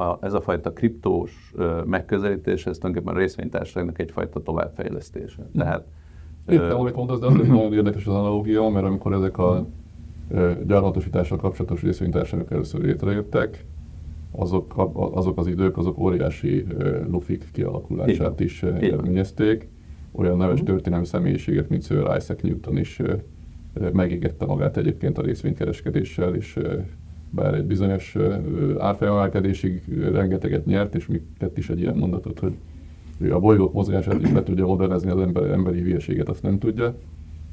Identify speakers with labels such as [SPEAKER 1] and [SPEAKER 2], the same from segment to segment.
[SPEAKER 1] a, ez a fajta kriptós megközelítés, ez tulajdonképpen a részvénytársaságnak egyfajta továbbfejlesztése.
[SPEAKER 2] Hm. Tehát Értem, amit mondasz, de azért nagyon érdekes az analógia, mert amikor ezek a gyarmatosítással kapcsolatos részvénytársaságok először létrejöttek, azok, azok az idők, azok óriási lufik kialakulását is eredményezték. Olyan neves hm. történelmi személyiségek, mint Sir Isaac Newton is megégette magát egyébként a részvénykereskedéssel, és bár egy bizonyos árfolyamelkedésig rengeteget nyert, és mi tett is egy ilyen mondatot, hogy ő a bolygók mozgását is be tudja modernizni, az ember, emberi hülyeséget azt nem tudja.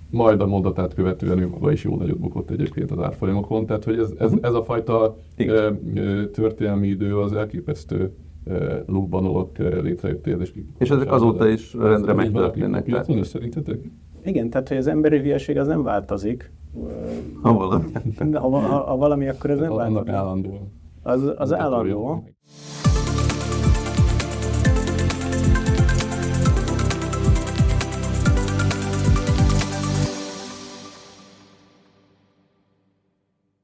[SPEAKER 2] Majd a mondatát követően ő maga is jó nagyot bukott egyébként az árfolyamokon, tehát hogy ez, ez, ez a fajta e, történelmi idő az elképesztő lukban létrejöttél. És,
[SPEAKER 1] és ezek azóta is rendre megtörténnek.
[SPEAKER 2] Szerintetek?
[SPEAKER 3] Igen, tehát hogy az emberi hülyeség az nem változik.
[SPEAKER 1] Ha valami.
[SPEAKER 3] ha, ha, ha valami, akkor ez nem változik.
[SPEAKER 2] állandó.
[SPEAKER 3] Az, az állandó.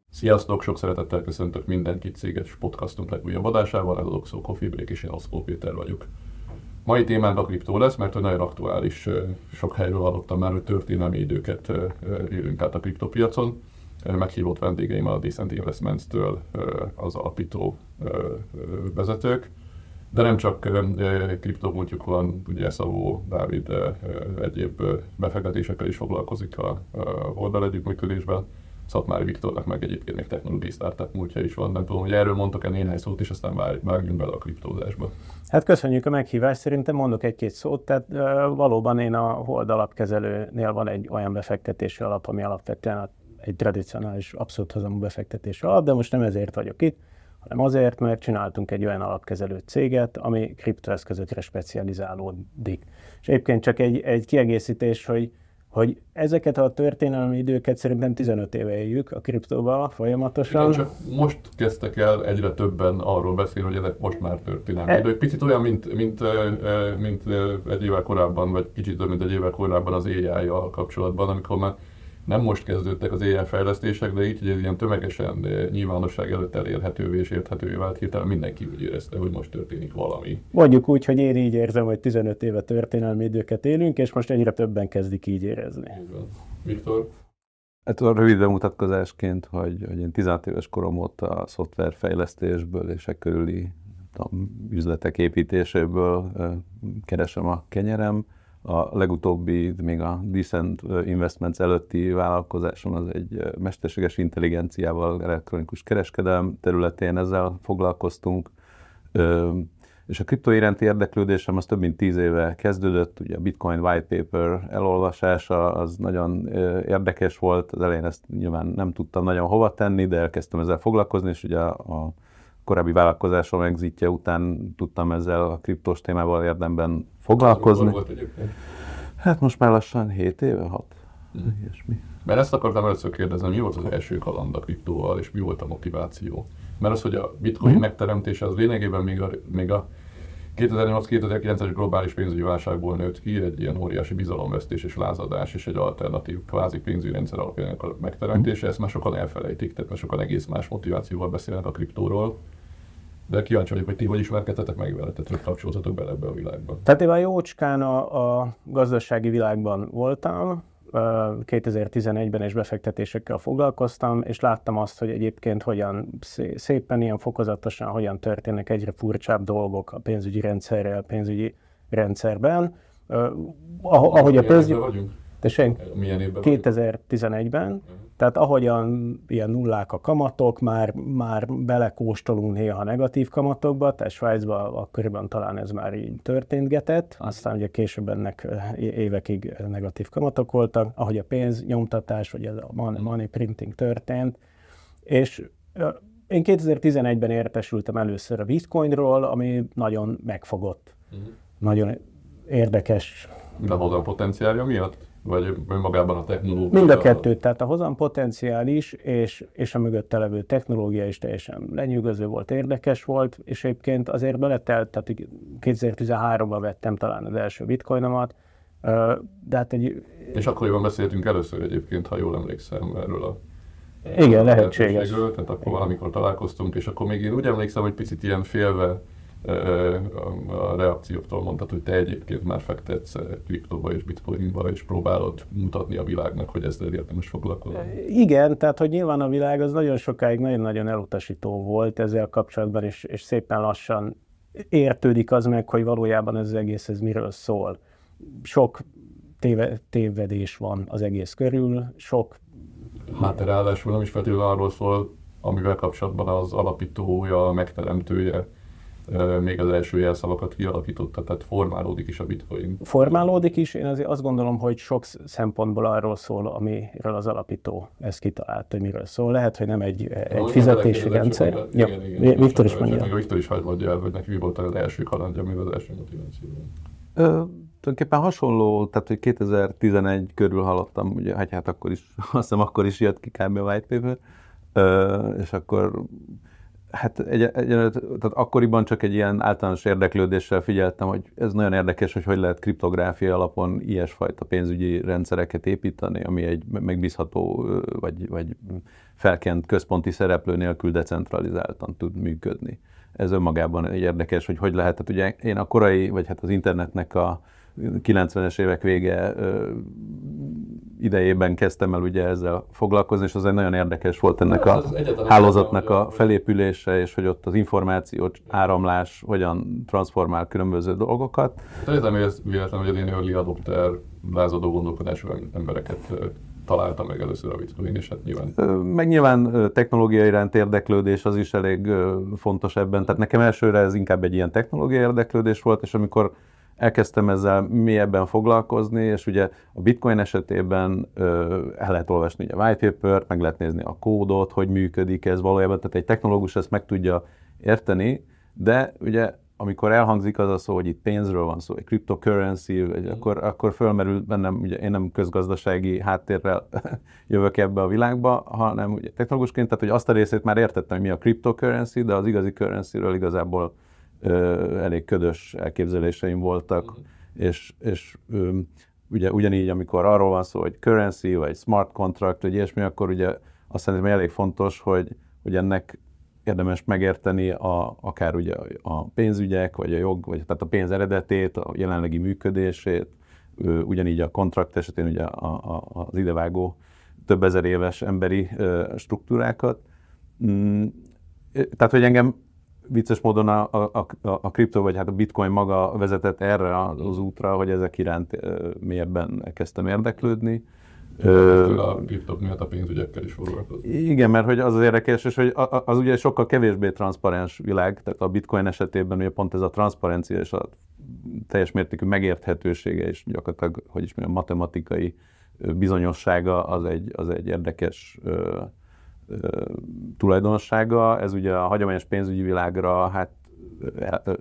[SPEAKER 2] Sziasztok, sok szeretettel köszöntök mindenkit céges podcastunk legújabb adásával, ez a Doxo Coffee Break, és én Oszkó Péter vagyok. Mai témánk a kriptó lesz, mert hogy nagyon aktuális, sok helyről hallottam már, hogy történelmi időket élünk át a kriptopiacon. Meghívott vendégeim a Decent Investments-től az alapító vezetők, de nem csak kriptomúltjuk van, ugye Szavó Dávid egyéb befektetésekkel is foglalkozik a oldal együttműködésben, Szatmári Viktornak meg egyébként még technológiai startup múltja is van. Nem tudom, hogy erről mondtok-e néhány szót, és aztán vágjunk bele a kriptózásba.
[SPEAKER 3] Hát köszönjük a meghívást, szerintem mondok egy-két szót. Tehát valóban én a Hold alapkezelőnél van egy olyan befektetési alap, ami alapvetően egy tradicionális, abszolút hozamú befektetési alap, de most nem ezért vagyok itt, hanem azért, mert csináltunk egy olyan alapkezelő céget, ami kriptoeszközökre specializálódik. És egyébként csak egy, egy kiegészítés, hogy hogy ezeket a történelmi időket szerintem 15 éve éljük a kriptóba folyamatosan. Igen,
[SPEAKER 2] csak most kezdtek el egyre többen arról beszélni, hogy ezek most már történelmi e... idők. Picit olyan, mint, mint, mint, egy évvel korábban, vagy kicsit több, mint egy évvel korábban az ai kapcsolatban, amikor már nem most kezdődtek az AI fejlesztések, de így, hogy ez ilyen tömegesen nyilvánosság előtt elérhetővé és érthetővé vált, hirtelen mindenki úgy érezte, hogy most történik valami.
[SPEAKER 3] Mondjuk úgy, hogy én így érzem, hogy 15 éve történelmi időket élünk, és most egyre többen kezdik így érezni.
[SPEAKER 2] Igen. Viktor?
[SPEAKER 1] Hát a rövid bemutatkozásként, hogy, hogy én 16 éves korom óta a szoftverfejlesztésből és e körüli a üzletek építéséből keresem a kenyerem a legutóbbi, még a Decent Investments előtti vállalkozásom az egy mesterséges intelligenciával, elektronikus kereskedelem területén ezzel foglalkoztunk. És a kriptó iránti érdeklődésem az több mint tíz éve kezdődött, ugye a Bitcoin White Paper elolvasása az nagyon érdekes volt, az elején ezt nyilván nem tudtam nagyon hova tenni, de elkezdtem ezzel foglalkozni, és ugye a, a korábbi vállalkozásom exitje után tudtam ezzel a kriptós témával érdemben foglalkozni.
[SPEAKER 2] Volt egyébként?
[SPEAKER 1] Hát most már lassan 7 éve, 6. Mm. Ilyesmi.
[SPEAKER 2] Mert ezt akartam először kérdezni, mi volt az első kaland a kriptóval, és mi volt a motiváció? Mert az, hogy a bitcoin mm. megteremtése, az lényegében még a, még a 2008-2009-es globális pénzügyi válságból nőtt ki egy ilyen óriási bizalomvesztés és lázadás és egy alternatív kvázi pénzügyi rendszer alapjának a megteremtése. Ezt már sokan elfelejtik, tehát már sokan egész más motivációval beszélnek a kriptóról. De kíváncsi vagyok, hogy ti hogy ismerkedtetek meg vele, tehát hogy kapcsoltatok bele ebbe a világba.
[SPEAKER 3] Tehát én a jócskán a, a gazdasági világban voltam, 2011-ben is befektetésekkel foglalkoztam, és láttam azt, hogy egyébként hogyan szépen, ilyen fokozatosan hogyan történnek egyre furcsább dolgok a pénzügyi rendszerrel, pénzügyi rendszerben. Ahogy a pénzügyi...
[SPEAKER 2] Milyen évben
[SPEAKER 3] 2011-ben. Uh-huh. Tehát ahogyan ilyen nullák a kamatok, már, már belekóstolunk néha negatív kamatokba, tehát Svájcban akkoriban talán ez már így történtgetett, aztán ugye később ennek évekig negatív kamatok voltak, ahogy a pénznyomtatás, vagy a money printing történt, és én 2011-ben értesültem először a bitcoinról, ami nagyon megfogott. Uh-huh. Nagyon érdekes.
[SPEAKER 2] De a potenciálja miatt? Vagy önmagában a technológia?
[SPEAKER 3] Mind a kettő, tehát a hozam potenciális és, és a mögötte levő technológia is teljesen lenyűgöző volt, érdekes volt, és egyébként azért beletelt, tehát 2013-ban vettem talán az első bitcoinomat, de hát egy...
[SPEAKER 2] És akkoriban beszéltünk először egyébként, ha jól emlékszem erről a
[SPEAKER 3] Igen, lehetséges.
[SPEAKER 2] Tehát akkor valamikor találkoztunk, és akkor még én úgy emlékszem, hogy picit ilyen félve a reakcióktól mondtad, hogy te egyébként már fektetsz kriptóba és bitcoinba, és próbálod mutatni a világnak, hogy ezzel érdemes foglalkozni.
[SPEAKER 3] Igen, tehát hogy nyilván a világ az nagyon sokáig nagyon-nagyon elutasító volt ezzel kapcsolatban, és, és szépen lassan értődik az meg, hogy valójában ez az egész ez miről szól. Sok téve, tévedés van az egész körül, sok...
[SPEAKER 2] Hát ráadásul nem is feltétlenül arról szól, amivel kapcsolatban az alapítója, megteremtője még az első jelszavakat kialakította, tehát formálódik is a bitcoin.
[SPEAKER 3] Formálódik is, én azért azt gondolom, hogy sok szempontból arról szól, amiről az alapító ezt kitalált, hogy miről szól. Lehet, hogy nem egy, egy fizetési rendszer. Hogy, ja, igen, igen, Viktor is mondja.
[SPEAKER 2] Viktor is hagyd mondja el, hogy neki mi volt az első kalandja, mi az első motiváció.
[SPEAKER 1] tulajdonképpen hasonló, tehát hogy 2011 körül hallottam, ugye, hát, hát akkor is, azt hiszem akkor is jött ki kb. a white paper, ö, és akkor Hát egy, egy, tehát akkoriban csak egy ilyen általános érdeklődéssel figyeltem, hogy ez nagyon érdekes, hogy hogy lehet kriptográfia alapon ilyesfajta pénzügyi rendszereket építeni, ami egy megbízható vagy, vagy felkent központi szereplő nélkül decentralizáltan tud működni. Ez önmagában egy érdekes, hogy hogy lehet, tehát ugye én a korai, vagy hát az internetnek a 90-es évek vége idejében kezdtem el ugye ezzel foglalkozni, és az egy nagyon érdekes volt ennek a hálózatnak a felépülése, és hogy ott az információ áramlás hogyan transformál különböző dolgokat.
[SPEAKER 2] Nem véletlen, hogy én early adopter, lázadó gondolkodású embereket találta meg először a Bitcoin, és hát nyilván...
[SPEAKER 1] Meg nyilván technológiai iránt érdeklődés az is elég fontos ebben. Tehát nekem elsőre ez inkább egy ilyen technológiai érdeklődés volt, és amikor elkezdtem ezzel mélyebben foglalkozni, és ugye a bitcoin esetében ö, el lehet olvasni ugye a white paper meg lehet nézni a kódot, hogy működik ez valójában, tehát egy technológus ezt meg tudja érteni, de ugye amikor elhangzik az a szó, hogy itt pénzről van szó, egy cryptocurrency, vagy akkor, akkor fölmerül bennem, ugye én nem közgazdasági háttérrel jövök ebbe a világba, hanem ugye technológusként, tehát hogy azt a részét már értettem, hogy mi a cryptocurrency, de az igazi currency-ről igazából elég ködös elképzeléseim voltak, uh-huh. és, és ugye ugyanígy, amikor arról van szó, hogy currency, vagy smart contract, vagy ilyesmi, akkor ugye azt szerintem elég fontos, hogy, hogy ennek érdemes megérteni a, akár ugye a pénzügyek, vagy a jog, vagy tehát a pénz eredetét, a jelenlegi működését, ugyanígy a kontrakt esetén ugye a, a, az idevágó több ezer éves emberi struktúrákat. Mm, tehát, hogy engem vicces módon a, a, a, a kripto, vagy hát a bitcoin maga vezetett erre az útra, hogy ezek iránt mélyebben kezdtem érdeklődni.
[SPEAKER 2] a kriptok miatt a pénzügyekkel is foglalkozni.
[SPEAKER 1] Igen, mert hogy az az érdekes, és hogy az ugye sokkal kevésbé transzparens világ, tehát a bitcoin esetében ugye pont ez a transzparencia és a teljes mértékű megérthetősége és gyakorlatilag, hogy is mondjam, matematikai bizonyossága az egy, az egy érdekes tulajdonsága, ez ugye a hagyományos pénzügyi világra hát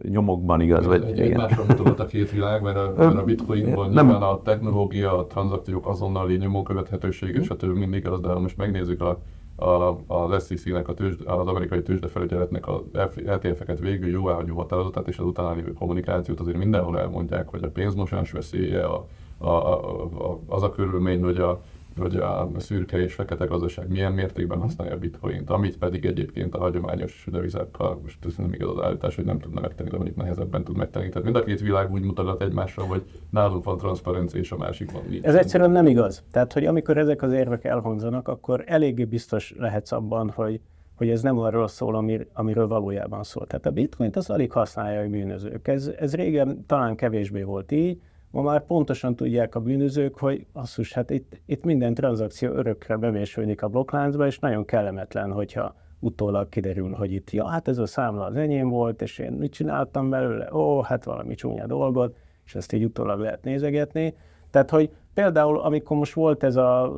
[SPEAKER 1] nyomokban igaz.
[SPEAKER 2] Vagy, egy, igen. Mutogat a két világ, mert a, mert a bitcoinban nem. nyilván a technológia, a tranzakciók azonnali nyomókövethetősége, stb. mindig az, de ha most megnézzük a, a, az SEC-nek, a tőzsde, az amerikai tőzsdefelügyeletnek az ETF-eket végül jóváhagyó határozatát és az utána lévő kommunikációt azért mindenhol elmondják, hogy a pénzmosás veszélye, a, a, a, a, az a körülmény, hogy a hogy a szürke és fekete gazdaság milyen mértékben használja a bitcoint, amit pedig egyébként a hagyományos devizákkal, most ez nem igaz az állítás, hogy nem tudna megtenni, de mondjuk nehezebben tud megtenni. Tehát mind a két világ úgy mutat egymásra, hogy nálunk van transzparencia, és a másikban nincs.
[SPEAKER 3] Ez egyszerűen nem igaz. Tehát, hogy amikor ezek az érvek elhangzanak, akkor eléggé biztos lehetsz abban, hogy hogy ez nem arról szól, amir, amiről valójában szól. Tehát a bitcoint az alig használja a bűnözők. Ez, ez régen talán kevésbé volt így, Ma már pontosan tudják a bűnözők, hogy asszus, hát itt, itt minden tranzakció örökre bevésődik a blokkláncba, és nagyon kellemetlen, hogyha utólag kiderül, hogy itt, ja, hát ez a számla az enyém volt, és én mit csináltam belőle, ó, hát valami csúnya dolgot, és ezt így utólag lehet nézegetni. Tehát, hogy például, amikor most volt ez a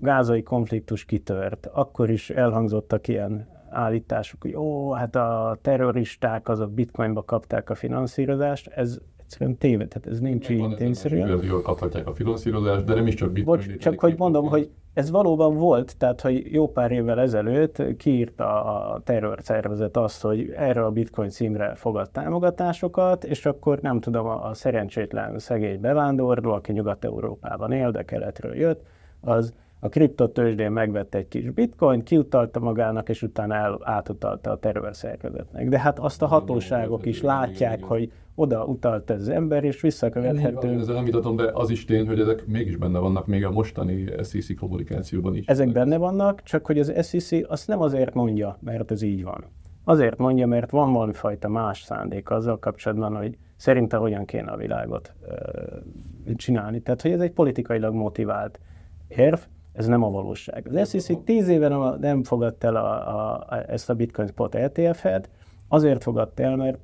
[SPEAKER 3] gázai konfliktus kitört, akkor is elhangzottak ilyen állítások, hogy ó, hát a terroristák azok bitcoinba kapták a finanszírozást, ez egyszerűen téved, tehát ez nincs így tényszerűen.
[SPEAKER 2] Jól kaphatják a finanszírozást, de nem is csak
[SPEAKER 3] bitcoin. Bocs, csak hogy mondom, hogy ez valóban volt, tehát hogy jó pár évvel ezelőtt kiírta a terrorszervezet azt, hogy erre a bitcoin címre fogad támogatásokat, és akkor nem tudom, a szerencsétlen szegény bevándorló, aki Nyugat-Európában él, de keletről jött, az a kriptotősdén megvette egy kis bitcoin, kiutalta magának, és utána el, átutalta a terrorszerkezetnek. De hát azt a hatóságok is látják, hogy oda utalt ez az ember, és visszakövethető.
[SPEAKER 2] Ezzel nem vitatom, de az is tény, hogy ezek mégis benne vannak még a mostani SEC kommunikációban is.
[SPEAKER 3] Ezek benne vannak, csak hogy az SEC azt nem azért mondja, mert ez így van. Azért mondja, mert van valami fajta más szándék azzal kapcsolatban, hogy szerinte hogyan kéne a világot ö, csinálni. Tehát, hogy ez egy politikailag motivált érv, ez nem a valóság. Az SEC tíz éve nem fogadta el a, a, a, ezt a Bitcoin Spot ETF-et, azért fogadta el, mert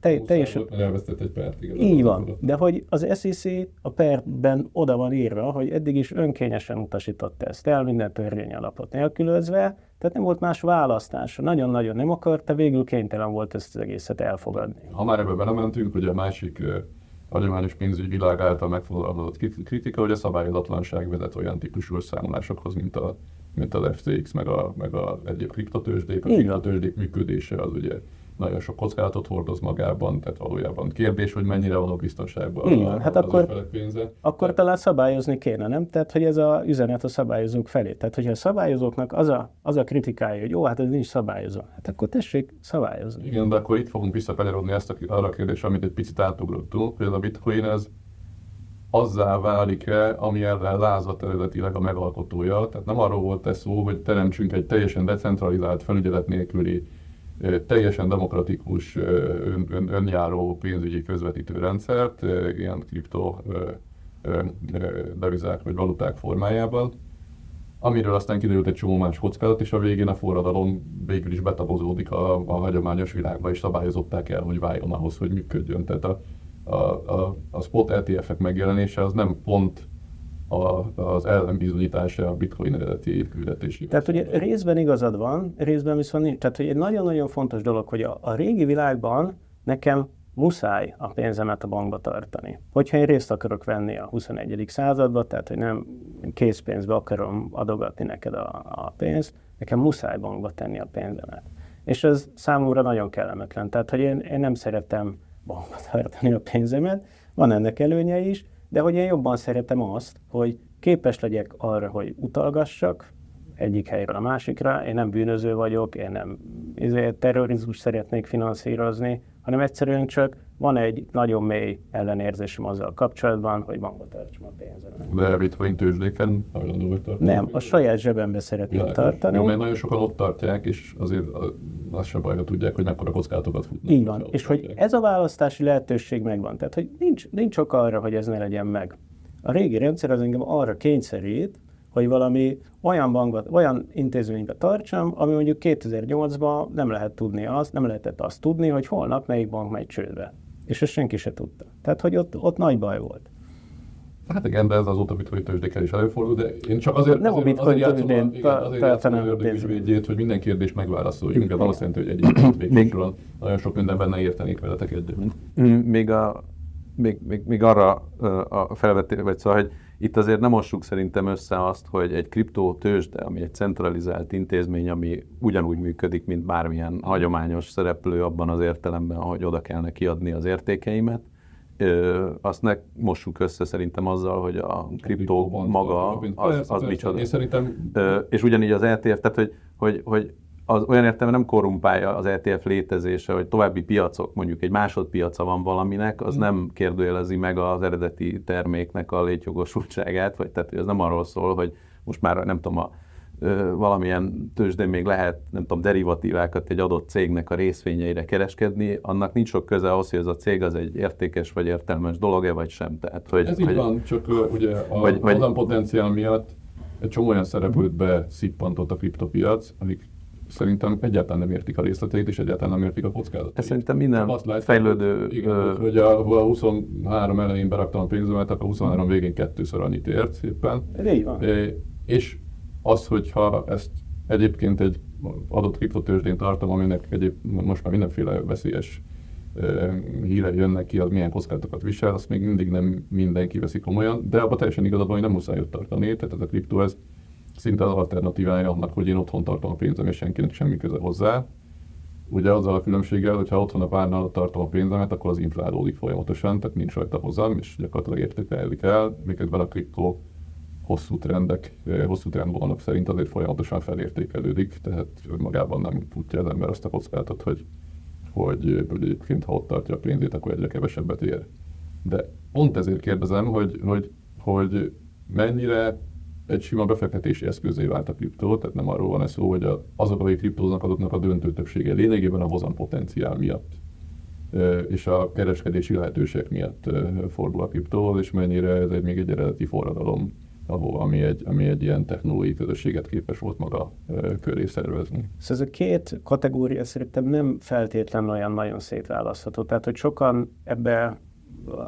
[SPEAKER 2] te, teljesen... Elvesztett egy pert, igen.
[SPEAKER 3] Így van, de hogy az SEC a perben oda van írva, hogy eddig is önkényesen utasította ezt el, minden törvény alapot nélkülözve, tehát nem volt más választása. Nagyon-nagyon nem akarta, végül kénytelen volt ezt az egészet elfogadni.
[SPEAKER 2] Ha már ebbe belementünk, hogy a másik hagyományos pénzügyi világ által megfogalmazott kritika, hogy a szabályozatlanság vezet olyan típusú összeállásokhoz, mint, a, mint az FTX, meg a, meg a egyéb kriptotősdék. A kriptotősdék működése az ugye nagyon sok kockázatot hordoz magában, tehát valójában kérdés, hogy mennyire van a biztonságban
[SPEAKER 3] Igen, a, hát akkor, pénze. Akkor talán szabályozni kéne, nem? Tehát, hogy ez a üzenet a szabályozók felé. Tehát, hogyha a szabályozóknak az a, az a kritikája, hogy jó, hát ez nincs szabályozva, hát akkor tessék szabályozni.
[SPEAKER 2] Igen, de akkor itt fogunk visszakanyarodni ezt a, arra a kérdésre, amit egy picit átugrottunk. Például a bitcoin ez azzá válik-e, ami ellen lázadt eredetileg a megalkotója. Tehát nem arról volt ez szó, hogy teremtsünk egy teljesen decentralizált, felügyelet nélküli teljesen demokratikus, ön, ön, önjáró pénzügyi közvetítő rendszert, ilyen kripto devizák vagy valuták formájában, amiről aztán kiderült egy csomó más kockázat, és a végén a forradalom végül is betabozódik a, a hagyományos világba, és szabályozották el, hogy váljon ahhoz, hogy működjön. Tehát a, a, a, a spot ETF-ek megjelenése az nem pont a, az ellenbizonyítása a bitcoin eredeti küldetési.
[SPEAKER 3] Tehát ugye részben igazad van, részben viszont nincs. Tehát hogy egy nagyon-nagyon fontos dolog, hogy a, a régi világban nekem muszáj a pénzemet a bankba tartani. Hogyha én részt akarok venni a 21. századba, tehát hogy nem készpénzbe akarom adogatni neked a, a pénzt, nekem muszáj bankba tenni a pénzemet. És ez számomra nagyon kellemetlen. Tehát, hogy én, én nem szeretem bankba tartani a pénzemet, van ennek előnye is, de hogy én jobban szeretem azt, hogy képes legyek arra, hogy utalgassak egyik helyről a másikra, én nem bűnöző vagyok, én nem ezért terrorizmus szeretnék finanszírozni, hanem egyszerűen csak van egy nagyon mély ellenérzésem azzal kapcsolatban, hogy bankba tartsam a pénzemet.
[SPEAKER 2] De bitcoin tőzsdéken hajlandó vagy
[SPEAKER 3] tartani? Nem, a saját zsebembe szeretném Világos. tartani.
[SPEAKER 2] Jó, mert nagyon sokan ott tartják, és azért az sem baj, ha tudják, hogy mekkora kockázatokat futnak.
[SPEAKER 3] Így van, és hogy ez a választási lehetőség megvan. Tehát, hogy nincs, nincs ok arra, hogy ez ne legyen meg. A régi rendszer az engem arra kényszerít, hogy valami olyan bankot, olyan intézménybe tartsam, ami mondjuk 2008-ban nem lehet tudni azt, nem lehetett azt tudni, hogy holnap melyik bank megy csődbe. És ezt senki se tudta. Tehát, hogy ott, ott nagy baj volt.
[SPEAKER 2] Hát igen, de ez azóta bitcoin tőzsdékkel is előfordul, de én csak azért,
[SPEAKER 3] nem
[SPEAKER 2] azért,
[SPEAKER 3] a bitcoin
[SPEAKER 2] azért játszom, igen, azért játszom a ördögügyvédjét, hogy minden kérdést megválaszoljunk. Azt jelenti, hogy egyébként végül nagyon sok minden benne értenék veletek együtt.
[SPEAKER 1] Még, a, még, még, még arra a felvetés, vagy szóval, hogy itt azért nem mossuk szerintem össze azt, hogy egy kriptó tőzsde, ami egy centralizált intézmény, ami ugyanúgy működik, mint bármilyen hagyományos szereplő abban az értelemben, hogy oda kellene kiadni az értékeimet, Ö, azt ne mossuk össze szerintem azzal, hogy a kriptó maga az, az micsoda. Én szerintem... Ö, és ugyanígy az ETF, tehát hogy, hogy, hogy az olyan értelme nem korrumpálja az ETF létezése, hogy további piacok, mondjuk egy másodpiaca van valaminek, az hmm. nem kérdőjelezi meg az eredeti terméknek a létjogosultságát, vagy tehát ez nem arról szól, hogy most már nem tudom, a, ö, valamilyen tőzsdén még lehet, nem tudom, derivatívákat egy adott cégnek a részvényeire kereskedni, annak nincs sok köze ahhoz, hogy ez a cég az egy értékes vagy értelmes dolog-e, vagy sem.
[SPEAKER 2] Tehát, hogy, ez hogy, így van, csak uh, ugye a vagy, vagy, potenciál miatt egy csomó olyan szereplőt beszippantott a kriptopiac, amik szerintem egyáltalán nem értik a részleteit, és egyáltalán nem értik a kockázatot.
[SPEAKER 1] Ez szerintem minden azt lehet, fejlődő...
[SPEAKER 2] Igen, ö... hogy a, a 23 elején beraktam a pénzemet, akkor a 23 végén kettőször annyit ért.
[SPEAKER 3] Így van.
[SPEAKER 2] É, és az, hogyha ezt egyébként egy adott kriptotőzsdén tartom, aminek egyéb, most már mindenféle veszélyes híre jönnek ki, az milyen kockázatokat visel, azt még mindig nem mindenki veszi komolyan, de abban teljesen igazad van, hogy nem muszáj ott tartani, tehát ez a kriptó ez szinte az alternatívája annak, hogy én otthon tartom a pénzem, és senkinek semmi köze hozzá. Ugye azzal a különbséggel, hogy ha otthon a párnál tartom a pénzemet, akkor az inflálódik folyamatosan, tehát nincs rajta hozzám, és gyakorlatilag értékelődik el, miközben a kriptó hosszú trendek, hosszú trendvonalak szerint azért folyamatosan felértékelődik, tehát magában nem tudja az ember azt a kockázatot, hogy, hogy, hogy egyébként ha ott tartja a pénzét, akkor egyre kevesebbet ér. De pont ezért kérdezem, hogy, hogy, hogy mennyire egy sima befektetési eszközé vált a kriptó, tehát nem arról van ez szó, hogy azok, akik kriptóznak, azoknak a döntő többsége lényegében a hozam potenciál miatt és a kereskedési lehetőségek miatt fordul a kriptóhoz, és mennyire ez egy még egy eredeti forradalom, ahol, ami egy, ami egy ilyen technológiai közösséget képes volt maga köré szervezni.
[SPEAKER 3] Szóval ez a két kategória szerintem nem feltétlenül olyan nagyon szétválasztható. Tehát, hogy sokan ebbe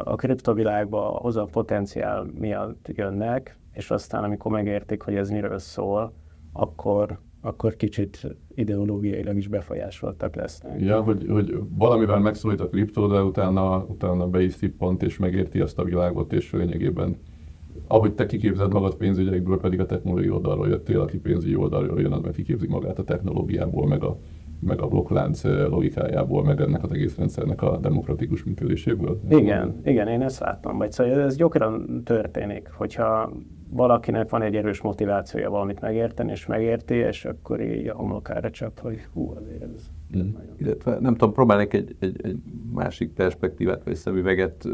[SPEAKER 3] a kriptovilágba hozam potenciál miatt jönnek, és aztán amikor megértik, hogy ez miről szól, akkor, akkor kicsit ideológiailag is befolyásoltak lesznek.
[SPEAKER 2] Ja, hogy, hogy valamivel megszólít a kriptó, de utána, utána be is szippant, és megérti azt a világot, és lényegében ahogy te kiképzed magad pénzügyekből, pedig a technológiai oldalról jöttél, aki pénzügyi oldalról jön, az meg kiképzi magát a technológiából, meg a, meg a blokklánc logikájából, meg ennek az egész rendszernek a demokratikus működéséből.
[SPEAKER 3] Igen, igen, én ezt láttam. Vagy szóval ez gyakran történik, hogyha valakinek van egy erős motivációja valamit megérteni, és megérti, és akkor így a homlokára csap, hogy hú, azért ez
[SPEAKER 1] mm. Illetve nem tudom, próbálnék egy, egy, egy másik perspektívát, vagy szemüveget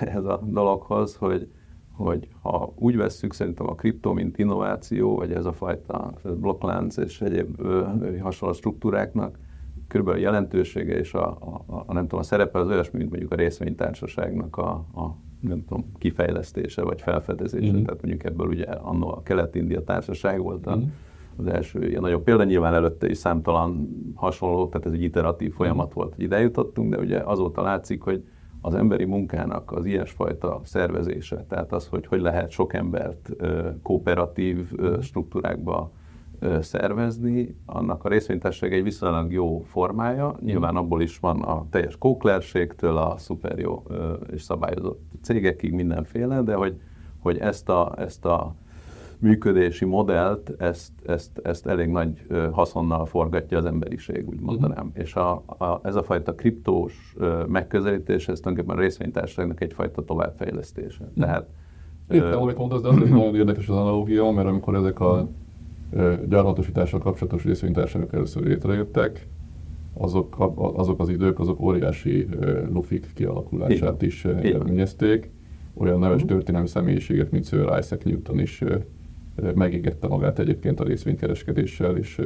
[SPEAKER 1] ehhez a dologhoz, hogy, hogy ha úgy vesszük szerintem a kriptó, mint innováció, vagy ez a fajta blokklánc és egyéb hasonló struktúráknak, körülbelül a jelentősége és a, a, a, nem tudom, a szerepe az olyasmi, mint mondjuk a részvénytársaságnak a, a nem tudom, kifejlesztése vagy felfedezése. Mm-hmm. Tehát mondjuk ebből ugye annó a Kelet-India társaság volt a, mm-hmm. az első ilyen nagyobb példa, nyilván előtte is számtalan hasonló, tehát ez egy iteratív folyamat mm-hmm. volt, hogy ide jutottunk, de ugye azóta látszik, hogy az emberi munkának az ilyesfajta szervezése, tehát az, hogy hogy lehet sok embert kooperatív struktúrákba szervezni, annak a részvénytársaság egy viszonylag jó formája. Nyilván abból is van a teljes kóklerségtől a szuper jó és szabályozott cégekig mindenféle, de hogy, hogy ezt a, ezt a működési modellt, ezt, ezt, ezt elég nagy haszonnal forgatja az emberiség, úgy mondanám. Uh-huh. És a, a, ez a fajta kriptós megközelítés, ez tulajdonképpen a részvénytársaságnak egyfajta továbbfejlesztése. Uh-huh. Tehát
[SPEAKER 2] Értem, amit mondasz, de azért nagyon érdekes az analogia, mert amikor ezek a gyarmatosítással kapcsolatos részvénytársaságok először létrejöttek, azok, azok az idők, azok óriási lufik kialakulását is eredményezték. Olyan neves mhm. történelmi személyiségek, mint Sir Isaac Newton is megégette magát egyébként a részvénykereskedéssel, és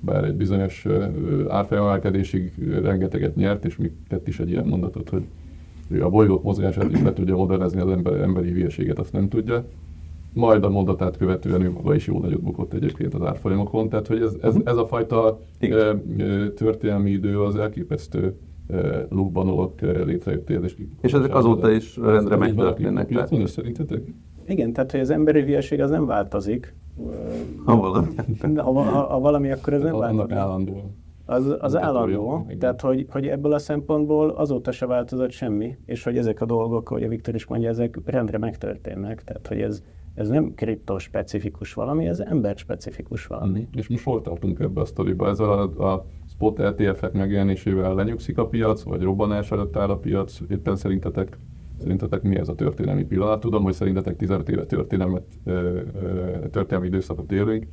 [SPEAKER 2] bár egy bizonyos árfolyamelkedésig rengeteget nyert, és még tett is egy ilyen mondatot, hogy a bolygók mozgását is be tudja modernizni, az ember, emberi hülyeséget azt nem tudja majd a mondatát követően ő maga is jó nagyot bukott egyébként az árfolyamokon, tehát hogy ez, ez, ez a fajta e, történelmi idő az elképesztő e, lukbanolok létrejött
[SPEAKER 1] És, és ezek azóta is rendre megtörténnek.
[SPEAKER 2] Tehát... szerintetek?
[SPEAKER 3] Igen, tehát hogy az emberi hülyeség az nem változik.
[SPEAKER 1] Ha valami.
[SPEAKER 3] ha, ha, ha valami, akkor ez nem változik.
[SPEAKER 2] Állandó.
[SPEAKER 3] Az, az állandó, tehát hogy, hogy ebből a szempontból azóta se változott semmi, és hogy ezek a dolgok, ahogy a Viktor is mondja, ezek rendre megtörténnek, tehát hogy ez, ez nem kriptospecifikus valami, ez ember-specifikus valami. Mm.
[SPEAKER 2] És most hol tartunk ebbe a sztoriba? Ez a, a spot ETF-ek megjelenésével lenyugszik a piac, vagy robbanás előtt áll a piac? Éppen szerintetek, szerintetek mi ez a történelmi pillanat? Tudom, hogy szerintetek 15 éve történelmet, történelmi időszakot élünk,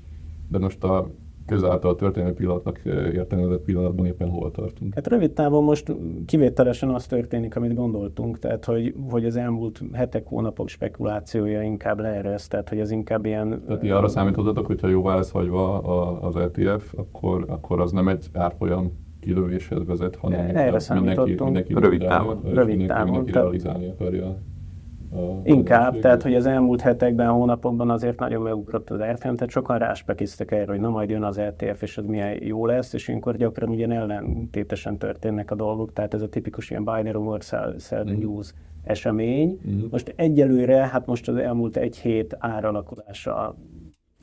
[SPEAKER 2] de most a közáltal történelmi pillanatnak értelmezett pillanatban éppen hol tartunk.
[SPEAKER 3] Hát rövid távon most kivételesen az történik, amit gondoltunk, tehát hogy, hogy az elmúlt hetek, hónapok spekulációja inkább leeresz, tehát hogy ez inkább ilyen...
[SPEAKER 2] Tehát arra számítottatok, hogyha jóvá lesz hagyva az ETF, akkor, akkor az nem egy árfolyam kilövéshez vezet, hanem
[SPEAKER 3] erre mindenki, mindenki
[SPEAKER 1] rövid távon.
[SPEAKER 3] Rövid távon.
[SPEAKER 2] Mindenki realizálni akarja
[SPEAKER 3] Inkább, tehát hogy az elmúlt hetekben, hónapokban azért nagyon megugrott az árfolyam, tehát sokan ráspekiztek erre, hogy na majd jön az ETF, és az milyen jó lesz, és ilyenkor gyakran ugye ellentétesen történnek a dolgok, tehát ez a tipikus ilyen binary rumor, sell, sell the news esemény. Mm. Most egyelőre, hát most az elmúlt egy hét áralakulása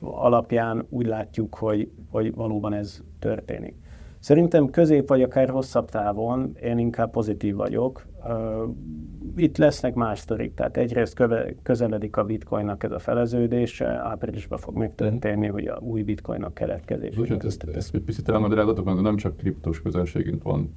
[SPEAKER 3] alapján úgy látjuk, hogy, hogy valóban ez történik. Szerintem közép vagy akár hosszabb távon én inkább pozitív vagyok. Itt lesznek más sztorik, tehát egyrészt köve, közeledik a bitcoinnak ez a feleződése, áprilisban fog megtörténni, hogy a új bitcoinnak keletkezés.
[SPEAKER 2] Bocsánat, ezt, ezt egy picit elmagyarázatok, mert nem csak kriptos közönségünk van.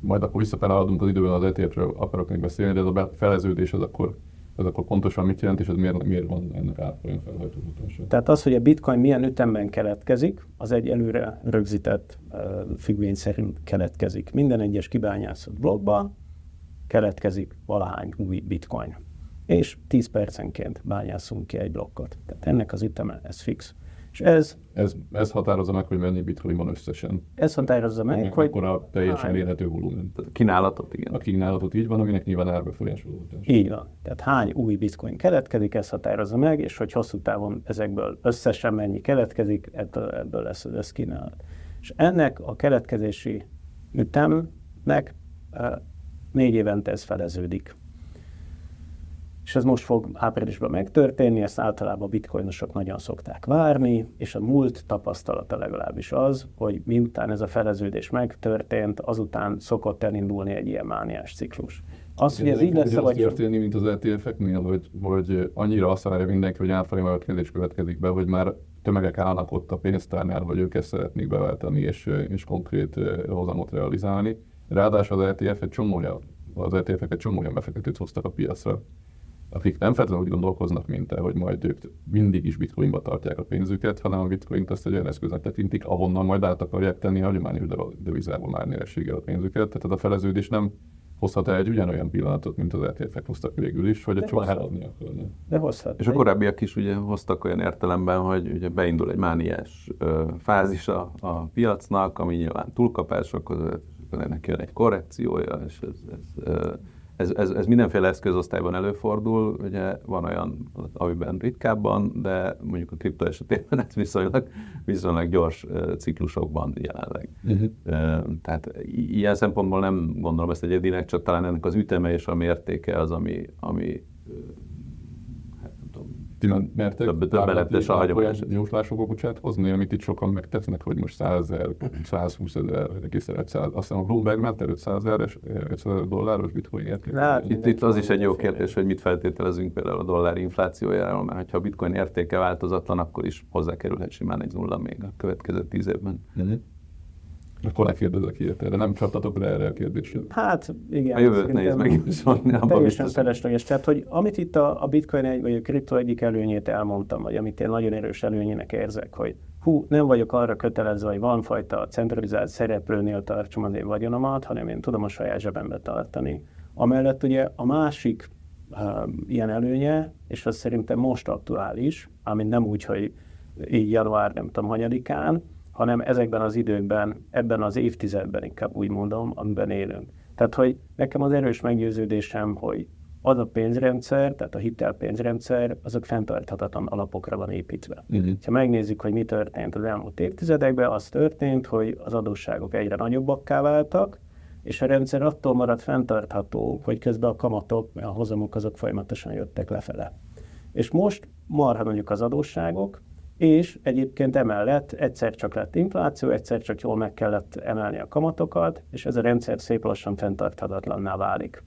[SPEAKER 2] majd akkor visszafelállodunk az időben az etf akarok még beszélni, de ez a feleződés az akkor ez akkor pontosan mit jelent, és ez miért, miért van ennek árfolyam felhajtó?
[SPEAKER 3] Tehát az, hogy a bitcoin milyen ütemben keletkezik, az egy előre rögzített uh, függvény szerint keletkezik. Minden egyes kibányászott blokkban keletkezik valahány új bitcoin. És 10 percenként bányászunk ki egy blokkot. Tehát ennek az üteme, ez fix. És ez,
[SPEAKER 2] ez, ez határozza meg, hogy mennyi bitcoin van összesen.
[SPEAKER 3] Ez határozza meg,
[SPEAKER 2] meg
[SPEAKER 3] hogy...
[SPEAKER 2] Akkor a teljesen érhető volumen.
[SPEAKER 1] A kínálatot, igen.
[SPEAKER 2] A kínálatot így van, aminek nyilván árbefolyásoló
[SPEAKER 3] Így van. Tehát hány új bitcoin keletkezik, ez határozza meg, és hogy hosszú távon ezekből összesen mennyi keletkezik, ebből, ebből lesz az összkínálat. És ennek a keletkezési ütemnek négy évente ez feleződik és ez most fog áprilisban megtörténni, ezt általában a bitcoinosok nagyon szokták várni, és a múlt tapasztalata legalábbis az, hogy miután ez a feleződés megtörtént, azután szokott elindulni egy ilyen mániás ciklus.
[SPEAKER 2] Az, hogy ez így lesz, vagy... történni, mint az ETF-eknél, hogy, hogy annyira azt várja mindenki, hogy árfolyam kérdés következik be, hogy már tömegek állnak ott a pénztárnál, hogy ők ezt szeretnék beváltani és, és konkrét hozamot realizálni. Ráadásul az ETF egy csomó az ETF-ek egy csomó olyan befektetőt hoztak a piacra, akik nem feltétlenül úgy gondolkoznak, mint te, hogy majd ők mindig is bitcoinba tartják a pénzüket, hanem a bitcoint azt egy olyan eszköznek tekintik, ahonnan majd át akarják tenni a hagyományos devizából már nyerességgel a pénzüket. Tehát a feleződés nem hozhat el egy ugyanolyan pillanatot, mint az ETF-ek hoztak végül is, hogy a csomag eladni akarna.
[SPEAKER 3] De hozhat.
[SPEAKER 1] És a korábbiak is ugye hoztak olyan értelemben, hogy ugye beindul egy mániás ö, fázis a, a piacnak, ami nyilván túlkapások, ennek jön egy korrekciója, és ez, ez ö, ez, ez, ez mindenféle eszközosztályban előfordul, ugye van olyan, amiben ritkábban, de mondjuk a kripto esetében ez viszonylag, viszonylag gyors ciklusokban jelenleg. Uh-huh. Tehát ilyen szempontból nem gondolom ezt egyedinek, csak talán ennek az üteme és a mértéke az, ami, ami
[SPEAKER 2] mertek több,
[SPEAKER 1] többeletes a hagyományos.
[SPEAKER 2] Jóslások bocsánat hozni, amit itt sokan megtesznek, hogy most 100 ezer, 120 ezer, egészen 100, azt hiszem a Bloomberg ment 500 ezer, 500 dolláros bitcoin érték.
[SPEAKER 1] Hát, itt, itt az is egy jó kérdés, hogy mit feltételezünk például a dollár inflációjáról, mert ha a bitcoin értéke változatlan, akkor is hozzákerülhet simán egy nulla még a következő tíz évben.
[SPEAKER 2] Akkor ne kérdezek ilyet erre, nem csaptatok le erre a kérdésre.
[SPEAKER 3] Hát igen.
[SPEAKER 1] A jövőt nehéz megjósolni.
[SPEAKER 3] Teljesen felesleges. Tehát, hogy amit itt a, a bitcoin egy, vagy a kripto egyik előnyét elmondtam, vagy amit én nagyon erős előnyének érzek, hogy hú, nem vagyok arra kötelezve, hogy van fajta centralizált szereplőnél tartsam az én vagyonomat, hanem én tudom a saját zsebembe tartani. Amellett ugye a másik uh, ilyen előnye, és az szerintem most aktuális, amit nem úgy, hogy így január nem tudom hanyadikán, hanem ezekben az időkben, ebben az évtizedben inkább úgy mondom, amiben élünk. Tehát, hogy nekem az erős meggyőződésem, hogy az a pénzrendszer, tehát a hitelpénzrendszer, azok fenntarthatatlan alapokra van építve. Uh-huh. Ha megnézzük, hogy mi történt az elmúlt évtizedekben, az történt, hogy az adósságok egyre nagyobbakká váltak, és a rendszer attól maradt fenntartható, hogy közben a kamatok, a hozamok azok folyamatosan jöttek lefele. És most marha mondjuk az adósságok, és egyébként emellett egyszer csak lett infláció, egyszer csak jól meg kellett emelni a kamatokat, és ez a rendszer szép lassan fenntarthatatlanná válik.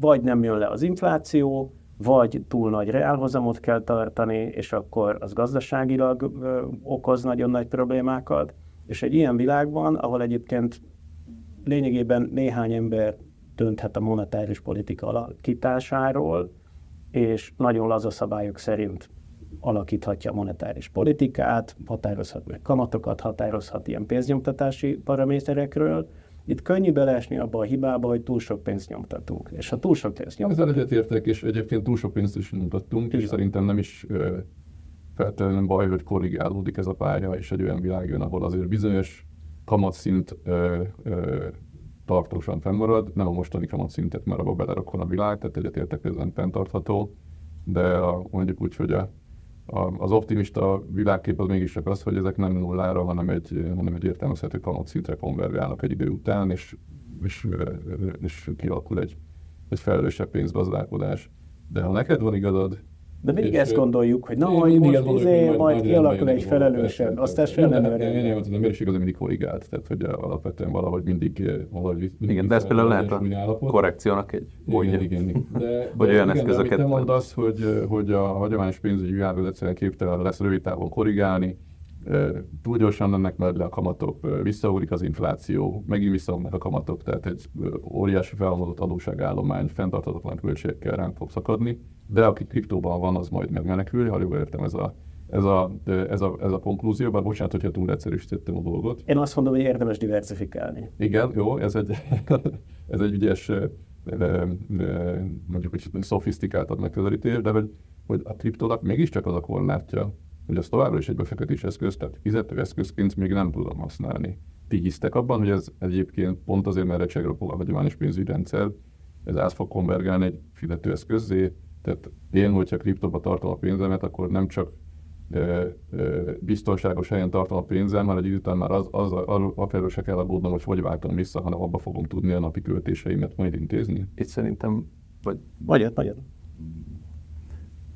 [SPEAKER 3] Vagy nem jön le az infláció, vagy túl nagy reálhozamot kell tartani, és akkor az gazdaságilag okoz nagyon nagy problémákat. És egy ilyen világban, ahol egyébként lényegében néhány ember dönthet a monetáris politika alakításáról, és nagyon laza szabályok szerint alakíthatja a monetáris politikát, határozhat meg kamatokat, határozhat ilyen pénznyomtatási paraméterekről. Itt könnyű beleesni abba a hibába, hogy túl sok pénzt nyomtatunk. És ha túl sok pénzt
[SPEAKER 2] nyomtatunk... Ezzel egyetértek, és egyébként túl sok pénzt is nyomtattunk, és szerintem nem is feltétlenül baj, hogy korrigálódik ez a pálya, és egy olyan világ jön, ahol azért bizonyos kamatszint ö, ö, tartósan fennmarad, nem a mostani kamatszintet, mert abba belerakkon a világ, tehát egyetértek, ez fenntartható, de a, mondjuk úgy, hogy a az optimista világkép az mégis csak az, hogy ezek nem nullára, hanem egy, hanem egy értelmezhető kamatszintre konvergálnak egy idő után, és, és, és kialakul egy, egy felelősebb pénzgazdálkodás. De ha neked van igazad,
[SPEAKER 3] de mindig ezt gondoljuk, hogy na, hogy most izé, majd, majd kialakul egy felelősebb, aztán sem nem
[SPEAKER 2] Nem, nem, a mérőség az mindig korrigált, tehát hogy alapvetően valahogy mindig, valahogy mindig
[SPEAKER 1] Igen, de ez például lehet a korrekciónak egy módja.
[SPEAKER 2] De,
[SPEAKER 1] hogy olyan eszközöket...
[SPEAKER 2] Te mondasz, hogy, hogy a hagyományos pénzügyi világ egyszerűen képtelen lesz rövid távon korrigálni, túl gyorsan mennek majd le a kamatok, visszaugrik az infláció, megint visszaugnak a kamatok, tehát egy óriási felhalmozott adóságállomány fenntarthatatlan költségekkel ránk fog szakadni, de aki kriptóban van, az majd megmenekül, ha jól értem ez a, ez a, ez a, ez a konklúzió, bár bocsánat, hogyha túl egyszerűsítettem a dolgot.
[SPEAKER 3] Én azt mondom, hogy érdemes diversifikálni.
[SPEAKER 2] Igen, jó, ez egy, ez egy ügyes, mondjuk, hogy szofisztikáltabb megközelítés, de hogy, hogy a kriptónak mégiscsak az a korlátja, hogy az továbbra is egy befektetés eszköz, tehát fizető eszközként még nem tudom használni. Ti hisztek abban, hogy ez egyébként pont azért, mert recsegropol a hagyományos pénzügyi rendszer, ez át fog konvergálni egy fizetőeszközzé, tehát én, hogyha kriptóba tartom a pénzemet, akkor nem csak ö, ö, biztonságos helyen tartom a pénzem, mert egy idő után már az, az, az se kell aggódnom, hogy hogy váltom vissza, hanem abba fogom tudni a napi költéseimet majd intézni.
[SPEAKER 1] Itt szerintem,
[SPEAKER 3] vagy... Magyar, magyar.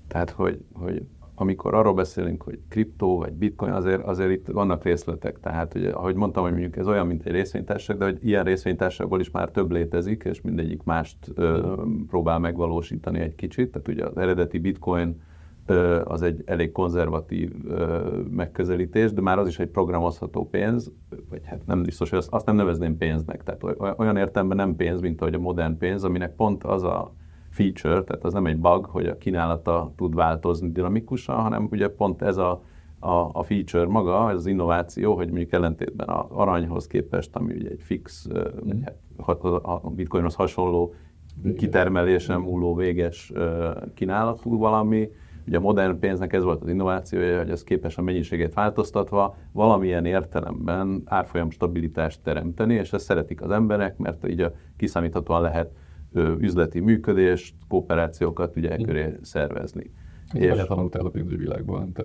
[SPEAKER 1] Tehát, hogy, hogy amikor arról beszélünk, hogy kriptó vagy bitcoin, azért, azért itt vannak részletek. Tehát, hogy, ahogy mondtam, hogy mondjuk ez olyan, mint egy részvénytársaság, de hogy ilyen részvénytársaságból is már több létezik, és mindegyik mást ö, próbál megvalósítani egy kicsit. Tehát ugye az eredeti bitcoin ö, az egy elég konzervatív ö, megközelítés, de már az is egy programozható pénz, vagy hát nem biztos, hogy azt, azt nem nevezném pénznek. Tehát olyan értelemben nem pénz, mint ahogy a modern pénz, aminek pont az a feature, tehát az nem egy bug, hogy a kínálata tud változni dinamikusan, hanem ugye pont ez a, a, a feature maga, ez az innováció, hogy mondjuk ellentétben az aranyhoz képest, ami ugye egy fix, mm. a bitcoinhoz hasonló kitermelésen múló véges kínálatú valami, Ugye a modern pénznek ez volt az innovációja, hogy ez képes a mennyiségét változtatva valamilyen értelemben árfolyam stabilitást teremteni, és ezt szeretik az emberek, mert így a kiszámíthatóan lehet üzleti működést, kooperációkat ugye e köré szervezni.
[SPEAKER 2] És és tanultál a pénzügyi világban.
[SPEAKER 1] Te,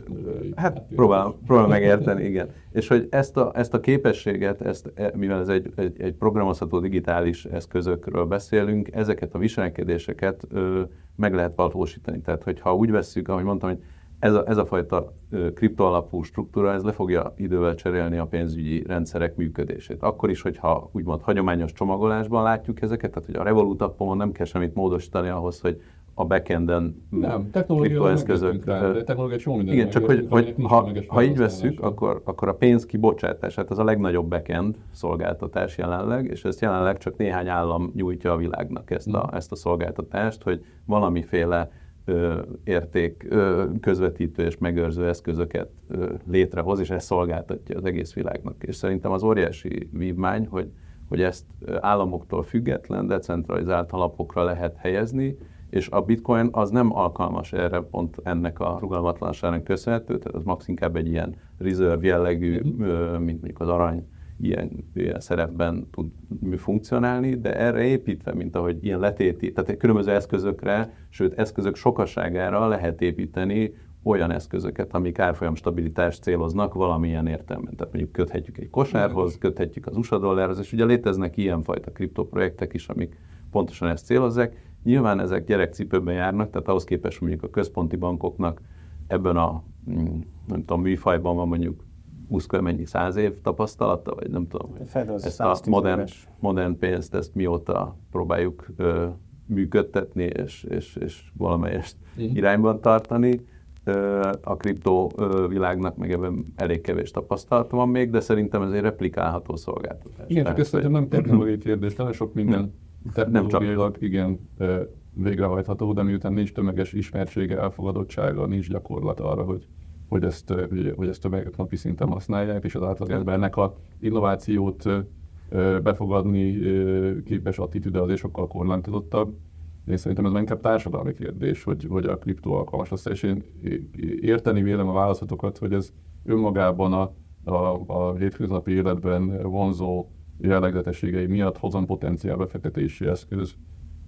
[SPEAKER 1] hát próbálom, próbálom megérteni, igen. És hogy ezt a, ezt a képességet, ezt, e, mivel ez egy, egy, egy programozható digitális eszközökről beszélünk, ezeket a viselkedéseket ö, meg lehet valósítani. Tehát, hogyha úgy vesszük, ahogy mondtam, hogy ez a, ez a fajta kriptoalapú struktúra, ez le fogja idővel cserélni a pénzügyi rendszerek működését. Akkor is, hogyha úgymond hagyományos csomagolásban látjuk ezeket, tehát hogy a Revolut appon nem kell semmit módosítani ahhoz, hogy a backenden
[SPEAKER 2] nem, kriptoeszközök. Technológia csomó minden.
[SPEAKER 1] Igen, csak hogy, hogy ha, ha így vesszük, akkor, akkor a pénz kibocsátás, hát az a legnagyobb backend szolgáltatás jelenleg, és ezt jelenleg csak néhány állam nyújtja a világnak ezt a, hmm. ezt a szolgáltatást, hogy valamiféle érték közvetítő és megőrző eszközöket létrehoz, és ezt szolgáltatja az egész világnak. És szerintem az óriási vívmány, hogy, hogy ezt államoktól független, decentralizált alapokra lehet helyezni, és a bitcoin az nem alkalmas erre pont ennek a rugalmatlanságnak köszönhető, tehát az max inkább egy ilyen reserve jellegű, mint mondjuk az arany ilyen, ilyen szerepben tud funkcionálni, de erre építve, mint ahogy ilyen letéti, tehát különböző eszközökre, sőt eszközök sokaságára lehet építeni olyan eszközöket, amik árfolyam stabilitást céloznak valamilyen értelemben. Tehát mondjuk köthetjük egy kosárhoz, köthetjük az USA dollárhoz, és ugye léteznek ilyenfajta kriptoprojektek is, amik pontosan ezt célozzák. Nyilván ezek gyerekcipőben járnak, tehát ahhoz képest mondjuk a központi bankoknak ebben a mm, nem tudom, műfajban van mondjuk 20 mennyi, száz év tapasztalata, vagy nem tudom.
[SPEAKER 3] Fedoz,
[SPEAKER 1] ezt a modern, modern pénzt, ezt mióta próbáljuk ö, működtetni, és, és, és valamelyest uh-huh. irányban tartani. Ö, a kriptó ö, világnak meg ebben elég kevés tapasztalata van még, de szerintem ez egy replikálható szolgáltatás.
[SPEAKER 2] Igen, csak ez nem technológiai kérdés, nagyon sok minden technológiailag igen végrehajtható, de miután nincs tömeges ismertsége, elfogadottsága, nincs gyakorlat arra, hogy hogy ezt, hogy ezt többek napi szinten használják, és az átlagembernek a innovációt befogadni képes attitűde azért sokkal korlátozottabb. Én szerintem ez inkább társadalmi kérdés, hogy, hogy a kriptó alkalmas lesz, és én érteni vélem a válaszatokat, hogy ez önmagában a, a, a hétköznapi életben vonzó jellegzetességei miatt hozam potenciál befektetési eszköz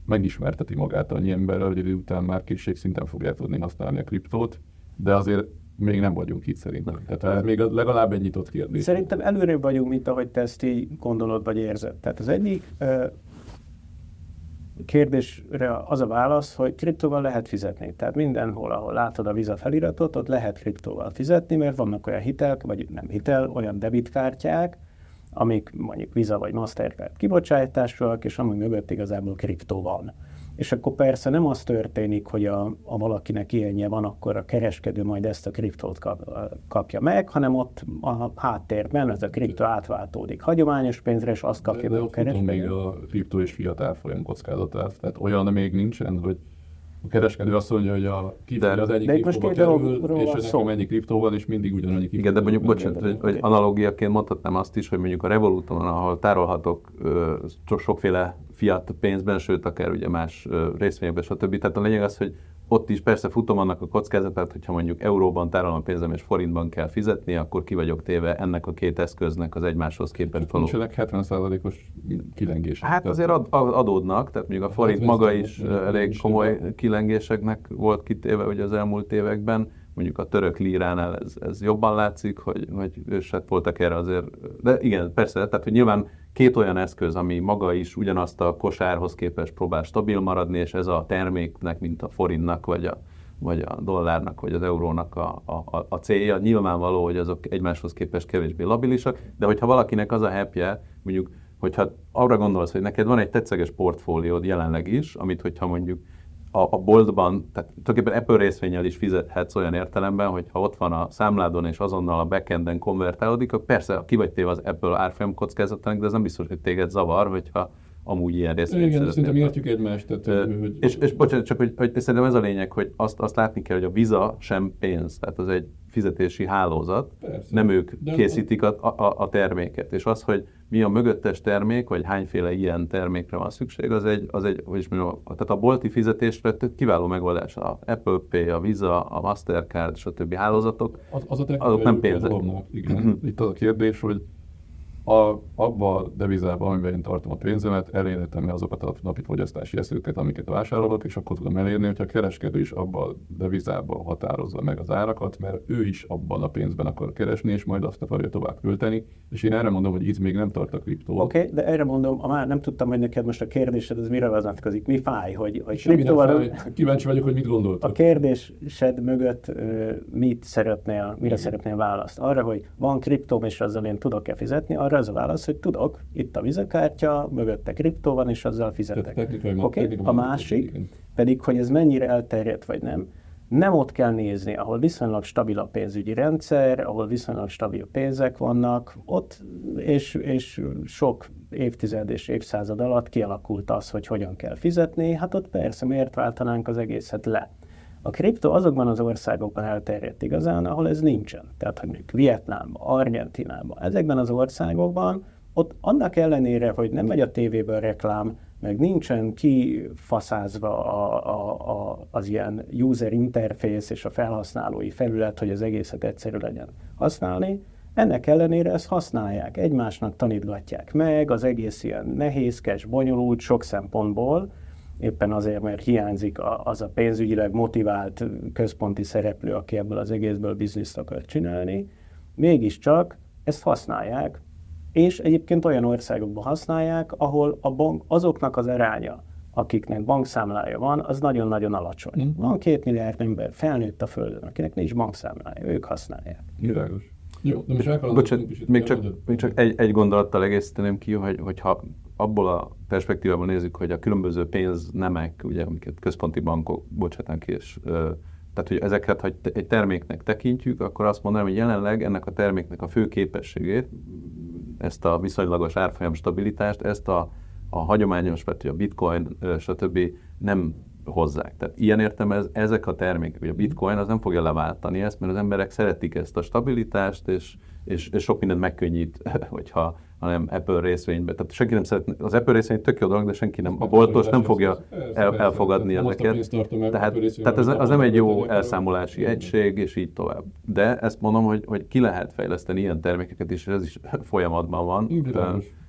[SPEAKER 2] megismerteti magát annyi emberrel, hogy idő után már készségszinten fogják tudni használni a kriptót, de azért még nem vagyunk itt szerintem. Tehát ez még legalább egy nyitott kérdés.
[SPEAKER 3] Szerintem előrébb vagyunk, mint ahogy te ezt így gondolod vagy érzed. Tehát az egyik kérdésre az a válasz, hogy kriptóval lehet fizetni. Tehát mindenhol, ahol látod a Visa feliratot, ott lehet kriptóval fizetni, mert vannak olyan hitel, vagy nem hitel, olyan debitkártyák, amik mondjuk Visa vagy Mastercard kibocsátásúak, és amúgy mögött igazából kriptó van. És akkor persze nem az történik, hogy a, a valakinek ilyenje van, akkor a kereskedő majd ezt a kriptót kap, kapja meg, hanem ott a háttérben ez a kriptó átváltódik hagyományos pénzre, és azt kapja
[SPEAKER 2] de,
[SPEAKER 3] meg
[SPEAKER 2] a kereskedő. még a kriptó és fiat árfolyam kockázatát. Tehát olyan még nincsen, hogy a kereskedő azt mondja, hogy a kifele az egyik kriptóba kerül, és hogy nekem ennyi kriptó van, és mindig ugyanannyi kriptó.
[SPEAKER 1] Igen, de mondjuk, bocsánat, hogy, hogy analógiaként mondhatnám azt is, hogy mondjuk a Revoluton, ahol tárolhatok ö, sokféle fiat pénzben, sőt akár ugye más részvényekben, stb. Tehát a lényeg az, hogy ott is persze futom annak a kockázatát, hogyha mondjuk euróban tárolom pénzem és forintban kell fizetni, akkor ki vagyok téve ennek a két eszköznek az egymáshoz képest
[SPEAKER 2] való. Nincsenek 70%-os kilengések.
[SPEAKER 1] Hát azért ad, adódnak, tehát mondjuk a forint maga is elég komoly kilengéseknek volt kitéve ugye az elmúlt években mondjuk a török líránál ez, ez jobban látszik, hogy, hogy hát voltak erre azért, de igen, persze, tehát hogy nyilván két olyan eszköz, ami maga is ugyanazt a kosárhoz képest próbál stabil maradni, és ez a terméknek, mint a forintnak, vagy a, vagy a dollárnak, vagy az eurónak a, a, a célja. Nyilvánvaló, hogy azok egymáshoz képest kevésbé labilisak, de hogyha valakinek az a happy mondjuk, hogyha arra gondolsz, hogy neked van egy tetszeges portfóliód jelenleg is, amit hogyha mondjuk a, a boltban, tehát tulajdonképpen Apple részvényel is fizethetsz olyan értelemben, hogy ha ott van a számládon és azonnal a backenden konvertálódik, akkor persze ki vagy téve az Apple árfolyam kockázatának, de ez nem biztos, hogy téged zavar, hogyha amúgy ilyen részvényt
[SPEAKER 2] Igen, szerintem értjük egymást. Tehát,
[SPEAKER 1] uh, hogy... És, és bocsánat, csak hogy, hogy szerintem ez a lényeg, hogy azt, azt látni kell, hogy a Visa sem pénz, tehát az egy fizetési hálózat, Persze. nem ők De készítik a, a, a terméket. És az, hogy mi a mögöttes termék, vagy hányféle ilyen termékre van szükség, az egy, az egy hogy is mondjam, tehát a bolti fizetésre kiváló megoldás. A Apple Pay, a Visa, a Mastercard, stb. hálózatok, az, az a azok nem pénzek.
[SPEAKER 2] Igen. Itt az a kérdés, hogy a, abba a devizában, amiben én tartom a pénzemet, elérhetem azokat a napi fogyasztási eszközöket, amiket vásárolok, és akkor tudom elérni, hogyha a kereskedő is abban a devizában határozza meg az árakat, mert ő is abban a pénzben akar keresni, és majd azt akarja tovább költeni. És én erre mondom, hogy itt még nem tart a kriptó.
[SPEAKER 3] Oké, okay, de erre mondom, a már nem tudtam, hogy neked most a kérdésed az mire vezetkezik. Mi fáj, hogy, hogy
[SPEAKER 2] kriptóval... Kíváncsi vagyok, hogy mit gondoltok.
[SPEAKER 3] A kérdésed mögött mit szeretnél, mire szeretnél választ? Arra, hogy van kriptóm, és azzal én tudok-e fizetni, arra arra az a válasz, hogy tudok, itt a vizekártya, mögötte kriptó van, és azzal fizetek. Okay? A másik pedig, hogy ez mennyire elterjedt vagy nem, nem ott kell nézni, ahol viszonylag stabil a pénzügyi rendszer, ahol viszonylag stabil pénzek vannak, ott és, és sok évtized és évszázad alatt kialakult az, hogy hogyan kell fizetni, hát ott persze miért váltanánk az egészet le. A kriptó azokban az országokban elterjedt igazán, ahol ez nincsen. Tehát, hogy mondjuk Vietnámban, Argentinában, ezekben az országokban, ott annak ellenére, hogy nem megy a tévéből reklám, meg nincsen kifaszázva a, a, a, az ilyen user interface és a felhasználói felület, hogy az egészet egyszerű legyen használni, ennek ellenére ezt használják, egymásnak tanítgatják meg, az egész ilyen nehézkes, bonyolult sok szempontból, éppen azért, mert hiányzik az a pénzügyileg motivált központi szereplő, aki ebből az egészből bizniszt akar csinálni, mégiscsak ezt használják, és egyébként olyan országokban használják, ahol a bank, azoknak az aránya, akiknek bankszámlája van, az nagyon-nagyon alacsony. Mm. Van két milliárd ember felnőtt a Földön, akinek nincs bankszámlája, ők használják.
[SPEAKER 2] Világos. Jó, de
[SPEAKER 1] most Bocsánat, még csak, még csak egy, egy gondolattal egészíteném ki, hogy, hogyha abból a perspektívából nézzük, hogy a különböző pénznemek, ugye, amiket központi bankok bocsátanak és tehát, hogy ezeket, ha egy terméknek tekintjük, akkor azt mondanám, hogy jelenleg ennek a terméknek a fő képességét, ezt a viszonylagos árfolyam stabilitást, ezt a, a hagyományos, vagy a bitcoin, stb. nem hozzák. Tehát ilyen értem ez, ezek a termékek, vagy a bitcoin az nem fogja leváltani ezt, mert az emberek szeretik ezt a stabilitást, és, és, és sok mindent megkönnyít, hogyha hanem Apple részvénybe. Tehát senki nem szeretne, az Apple részvény tök jó dolog, de senki nem, a boltos nem fogja el, elfogadni ezeket. Tehát, tehát ez az nem egy jó elszámolási egység, és így tovább. De ezt mondom, hogy, hogy ki lehet fejleszteni ilyen termékeket is, és ez is folyamatban van.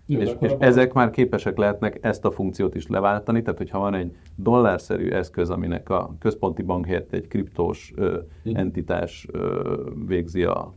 [SPEAKER 1] Jó, és, és ezek már képesek lehetnek ezt a funkciót is leváltani, tehát hogyha van egy dollárszerű eszköz, aminek a központi bank helyett egy kriptós ö, hm. entitás ö, végzi a,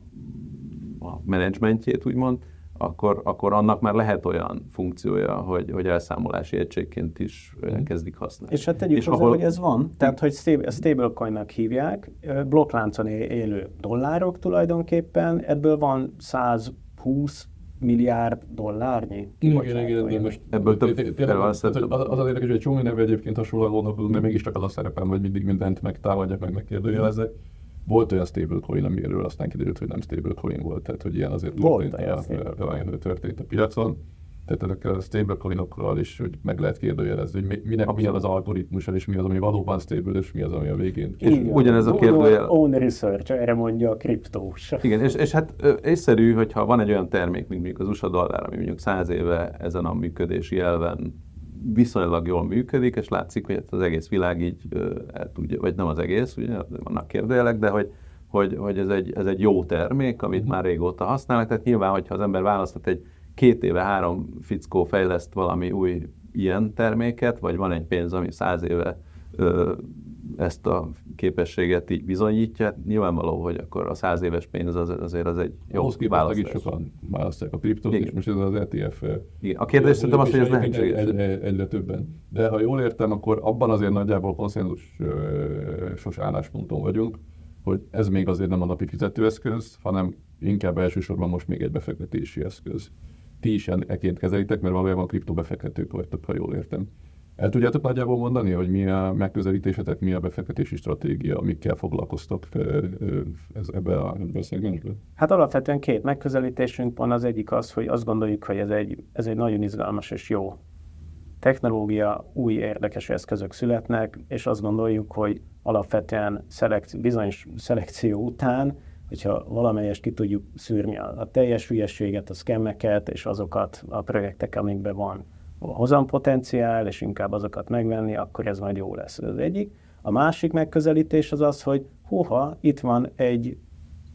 [SPEAKER 1] a menedzsmentjét, úgymond, akkor, akkor annak már lehet olyan funkciója, hogy, hogy elszámolási egységként is mm. kezdik használni.
[SPEAKER 3] És hát tegyük és hozzá, ahol... hogy ez van, tehát hogy stablecoin-nak hívják, blokkláncon élő dollárok tulajdonképpen, ebből van 120 milliárd dollárnyi.
[SPEAKER 2] Igen, igen, igen, de most
[SPEAKER 1] ebből több
[SPEAKER 2] az, az az érdekes, hogy egy csomó neve egyébként hasonlóan gondolkodunk, de mégiscsak az a szerepem, hogy mindig mindent megtámadjak, meg megkérdőjelezek. Volt olyan stablecoin, amiről aztán kiderült, hogy nem stablecoin volt, tehát hogy ilyen azért
[SPEAKER 3] volt
[SPEAKER 2] történt, a, történt a piacon tehát ezekkel a stablecoinokkal is, hogy meg lehet kérdőjelezni, hogy minek milyen az algoritmus, és mi az, ami valóban stable, és mi az, ami a végén.
[SPEAKER 3] És ugyanez a kérdőjel... Own research, erre mondja a kriptós.
[SPEAKER 1] Igen, és, és hát észszerű, hogyha van egy olyan termék, mint mondjuk az USA dollár, ami mondjuk száz éve ezen a működési elven viszonylag jól működik, és látszik, hogy az egész világ így el tudja, vagy nem az egész, ugye vannak kérdőjelek, de hogy, hogy, hogy ez, egy, ez egy jó termék, amit mm. már régóta használnak, tehát nyilván, hogyha az ember választott egy két éve három fickó fejleszt valami új ilyen terméket, vagy van egy pénz, ami száz éve ö, ezt a képességet így bizonyítja, nyilvánvaló, hogy akkor a száz éves pénz az, azért az egy jó Ahhoz választás.
[SPEAKER 2] is sokan választják a kriptót, és most ez az ETF.
[SPEAKER 1] Igen. A kérdés szerintem az, hogy ez lehetséges.
[SPEAKER 2] Egy, egy, egyre többen. De ha jól értem, akkor abban azért nagyjából konszenzusos állásponton vagyunk, hogy ez még azért nem a napi fizetőeszköz, hanem inkább elsősorban most még egy befektetési eszköz ti is ekként kezelitek, mert valójában kriptobefektetők vagytok, ha jól értem. El tudjátok nagyjából mondani, hogy mi a megközelítésetek, mi a befektetési stratégia, amikkel foglalkoztok ez, ebbe a, ebbe?
[SPEAKER 3] Hát alapvetően két megközelítésünk van. Az egyik az, hogy azt gondoljuk, hogy ez egy, ez egy nagyon izgalmas és jó technológia, új érdekes eszközök születnek, és azt gondoljuk, hogy alapvetően szelekci- bizonyos szelekció után hogyha valamelyest ki tudjuk szűrni a, a teljes hülyességet, a szkemmeket és azokat a projektek, amikben van hozampotenciál, és inkább azokat megvenni, akkor ez majd jó lesz. Ez az egyik. A másik megközelítés az az, hogy húha, itt van egy,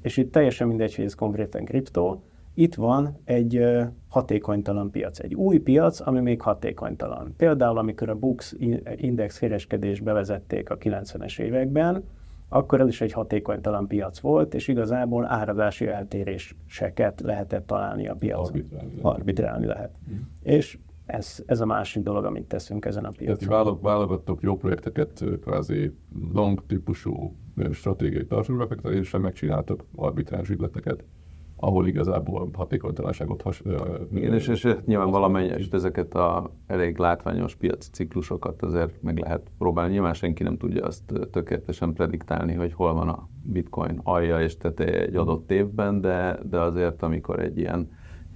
[SPEAKER 3] és itt teljesen mindegy, hogy ez konkrétan kriptó, itt van egy hatékonytalan piac, egy új piac, ami még hatékonytalan. Például, amikor a Bux index kereskedést bevezették a 90-es években, akkor ez is egy hatékonytalan piac volt, és igazából árazási eltéréseket lehetett találni a piacon. Arbitrálni, Arbitrálni lehet. Mm. És ez, ez a másik dolog, amit teszünk ezen a piacon.
[SPEAKER 2] Tehát válogattok jó projekteket, kvázi long típusú stratégiai tartalomra megcsináltak arbitráns ügyleteket ahol igazából hatékonytalanságot has...
[SPEAKER 1] Igen, és, és nyilván valamelyest ezeket a elég látványos piaci ciklusokat azért meg lehet próbálni. Nyilván senki nem tudja azt tökéletesen prediktálni, hogy hol van a bitcoin alja és teteje egy adott évben, de, de azért amikor egy ilyen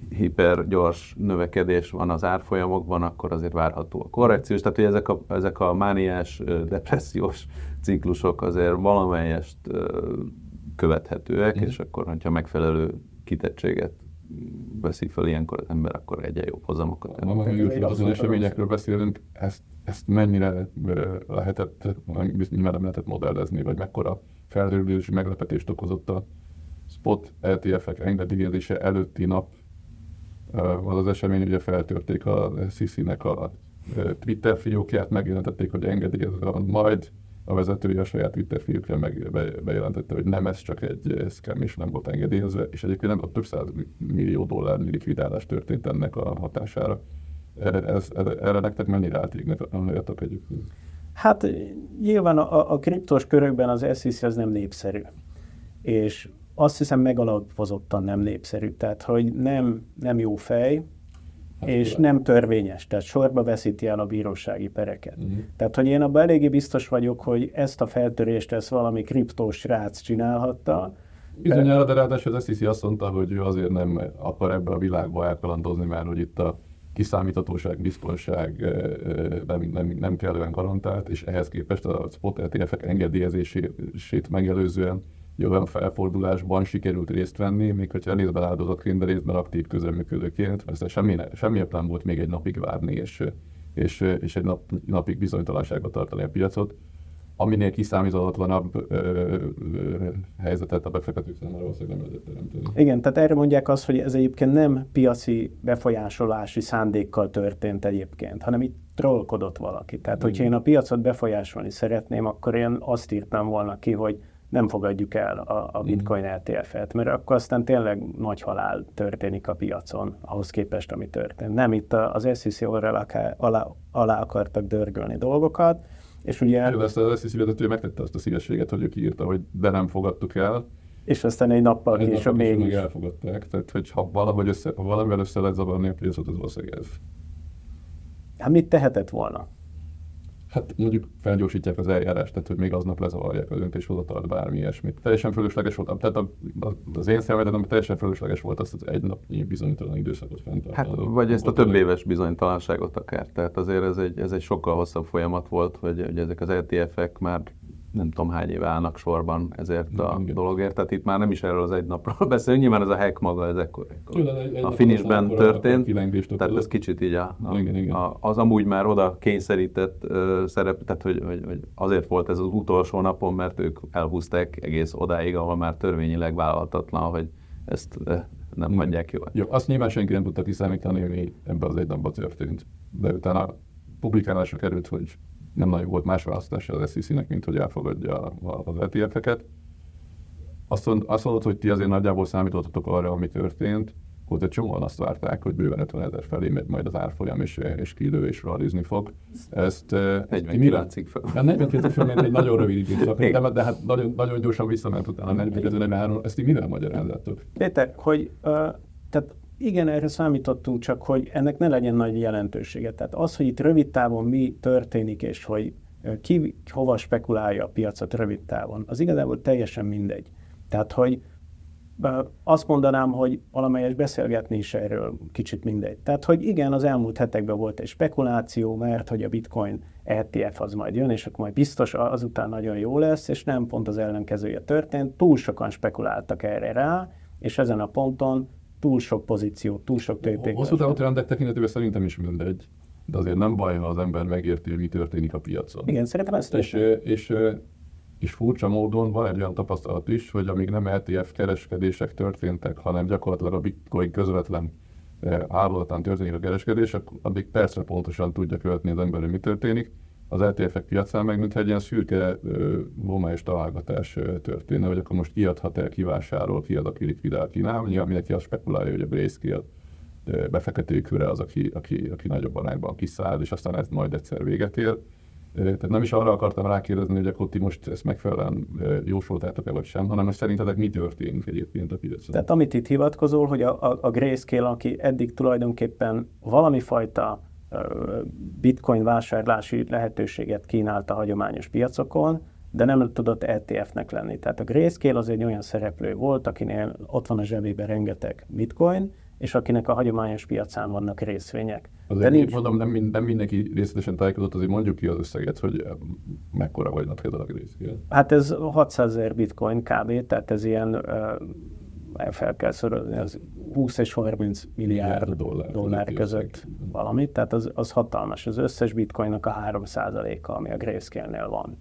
[SPEAKER 1] hipergyors növekedés van az árfolyamokban, akkor azért várható a korrekciós. Tehát, hogy ezek a, ezek a mániás, depressziós ciklusok azért valamelyest követhetőek, mm. és akkor, hogyha megfelelő kitettséget veszi fel ilyenkor az ember, akkor egyre jobb hozamokat.
[SPEAKER 2] Ha már azon eseményekről beszélünk, ezt, ezt mennyire lehetett, nyilván nem lehetett modellezni, vagy mekkora felrőlési meglepetést okozott a spot LTF-ek engedélyezése előtti nap az az esemény, ugye feltörték a Sisi-nek a Twitter fiókját, megjelentették, hogy engedélyez, majd a vezetője a saját Twitter fiúkra meg bejelentette, hogy nem ez csak egy scam, és nem volt engedélyezve, és egyébként nem a több száz millió dollár likvidálás történt ennek a hatására. Ez, erre nektek mennyire átírnak egyébként?
[SPEAKER 3] Hát nyilván a, a kriptos körökben az SEC az nem népszerű. És azt hiszem megalapozottan nem népszerű. Tehát, hogy nem, nem jó fej, Hát és tudom. nem törvényes, tehát sorba veszíti el a bírósági pereket. Uh-huh. Tehát, hogy én abban eléggé biztos vagyok, hogy ezt a feltörést ezt valami kriptós srác csinálhatta.
[SPEAKER 2] Bizonyára, de ráadásul az SEC azt mondta, hogy ő azért nem akar ebbe a világba elkalandozni, mert hogy itt a kiszámíthatóság, biztonság nem, nem, nem kellően garantált, és ehhez képest a spot ETF-ek engedélyezését megelőzően olyan felfordulásban sikerült részt venni, még hogyha részben áldozatként, de részben aktív közreműködőként, mert semmi, semmi nem volt még egy napig várni, és, és, és egy nap, napig bizonytalanságba tartani a piacot aminél kiszámítatlanabb helyzetet a befektetők számára valószínűleg nem lehetett teremteni.
[SPEAKER 3] Igen, tehát erre mondják azt, hogy ez egyébként nem piaci befolyásolási szándékkal történt egyébként, hanem itt trollkodott valaki. Tehát, hogyha én a piacot befolyásolni szeretném, akkor én azt írtam volna ki, hogy nem fogadjuk el a, a mhm. bitcoin LTF-et, mert akkor aztán tényleg nagy halál történik a piacon, ahhoz képest, ami történt. Nem itt az SEC alá, alá, alá akartak dörgölni dolgokat, és ugye...
[SPEAKER 2] Jó, ezt az SEC vezető megtette azt a szívességet, hogy ő kiírta, hogy de nem fogadtuk el,
[SPEAKER 3] és aztán egy nappal
[SPEAKER 2] Egy
[SPEAKER 3] később mégis.
[SPEAKER 2] meg elfogadták. Tehát, hogy ha valahogy össze, ha valamivel össze lehet zavarni a piacot, az valószínűleg ez.
[SPEAKER 3] Hát mit tehetett volna?
[SPEAKER 2] Hát mondjuk felgyorsítják az eljárást, tehát hogy még aznap lezavarják a döntéshozatalt, bármi ilyesmit. Teljesen fölösleges volt, tehát a, az én szemedetem teljesen fölösleges volt azt az egy napnyi bizonytalan időszakot fenntartani.
[SPEAKER 1] Hát, vagy ezt a több éves bizonytalanságot akár. Tehát azért ez egy, ez egy sokkal hosszabb folyamat volt, hogy, hogy ezek az ETF-ek már nem tudom hány éve állnak sorban ezért a
[SPEAKER 2] Igen.
[SPEAKER 1] dologért. Tehát itt már nem is erről az egy napról beszélünk. Nyilván ez a hack maga, ez ekkor, ekkor
[SPEAKER 2] Nyilván egy- egy
[SPEAKER 1] a finishben történt. Tehát ez kicsit így a, a,
[SPEAKER 2] Igen,
[SPEAKER 1] a, az amúgy már oda kényszerített ö, szerep, tehát hogy, hogy, hogy azért volt ez az utolsó napon, mert ők elhúzták egész odáig, ahol már törvényileg vállalhatatlan, hogy ezt ö, nem
[SPEAKER 2] Igen.
[SPEAKER 1] hagyják jól.
[SPEAKER 2] Jó, azt nyilván senki nem tudta kiszámítani, mi ebben az egy napban történt. De utána publikálásra került, hogy nem nagyon volt más választása az SEC-nek, mint hogy elfogadja a- az ETF-eket. Azt, mond, azt mondod, hogy ti azért nagyjából számítottatok arra, ami történt, hogy egy csomóan azt várták, hogy bőven 50 ezer felé megy majd az árfolyam, és, és kilő és realizni fog. Ezt, eh, ezt ti mire-
[SPEAKER 1] 49-ig fel.
[SPEAKER 2] Hát 49 fölment egy nagyon rövid időszak, de, de hát nagyon, nagyon gyorsan visszament utána 42 ezt ti mire magyarázzátok?
[SPEAKER 3] Péter, hogy uh, tehát igen, erre számítottunk, csak hogy ennek ne legyen nagy jelentősége. Tehát az, hogy itt rövid távon mi történik, és hogy ki hova spekulálja a piacot rövid távon, az igazából teljesen mindegy. Tehát, hogy azt mondanám, hogy valamelyes beszélgetni is erről kicsit mindegy. Tehát, hogy igen, az elmúlt hetekben volt egy spekuláció, mert hogy a bitcoin ETF az majd jön, és akkor majd biztos azután nagyon jó lesz, és nem pont az ellenkezője történt. Túl sokan spekuláltak erre rá, és ezen a ponton túl sok pozíció, túl sok tőték.
[SPEAKER 2] Hosszú távú trendek tekintetében szerintem is mindegy, de azért nem baj, ha az ember megérti, hogy mi történik a piacon.
[SPEAKER 3] Igen, szerintem ezt
[SPEAKER 2] És, és, és furcsa módon van egy olyan tapasztalat is, hogy amíg nem ETF kereskedések történtek, hanem gyakorlatilag a bitcoin közvetlen ö, állalatán történik a kereskedés, addig percre pontosan tudja követni az ember, hogy mi történik. Az ETF-ek piacán meg, mintha egy ilyen szürke ö, lomályos találgatás történne, hogy akkor most kiadhat el, kivásárol, kiad, aki likvidál, ki nem. Nyilván mindenki azt spekulálja, hogy a Grayscale ö, befektetői köre az, aki, aki, aki nagyobb arányban kiszáll, és aztán ez majd egyszer véget ér. Tehát nem is arra akartam rákérdezni, hogy akkor ti most ezt megfelelően jósoltátok-e vagy sem, hanem hogy szerintetek mi történik egyébként a piacon.
[SPEAKER 3] Tehát amit itt hivatkozol, hogy a, a, a Grayscale, aki eddig tulajdonképpen valami fajta bitcoin vásárlási lehetőséget kínált a hagyományos piacokon, de nem tudott ETF-nek lenni. Tehát a Grayscale az egy olyan szereplő volt, akinél ott van a zsebében rengeteg bitcoin, és akinek a hagyományos piacán vannak részvények.
[SPEAKER 2] Azért
[SPEAKER 3] De
[SPEAKER 2] nincs... mondom, nem, nem mindenki részletesen tájékozott, azért mondjuk ki az összeget, hogy mekkora vagy például a Grayscale.
[SPEAKER 3] Hát ez 600 ezer bitcoin kb, tehát ez ilyen, fel kell szorozni, az 20 és 30 milliárd
[SPEAKER 2] dollár
[SPEAKER 3] dollár között valamit, tehát az, az hatalmas. Az összes bitcoinnak a 3%-a, ami a Grayscale-nél van.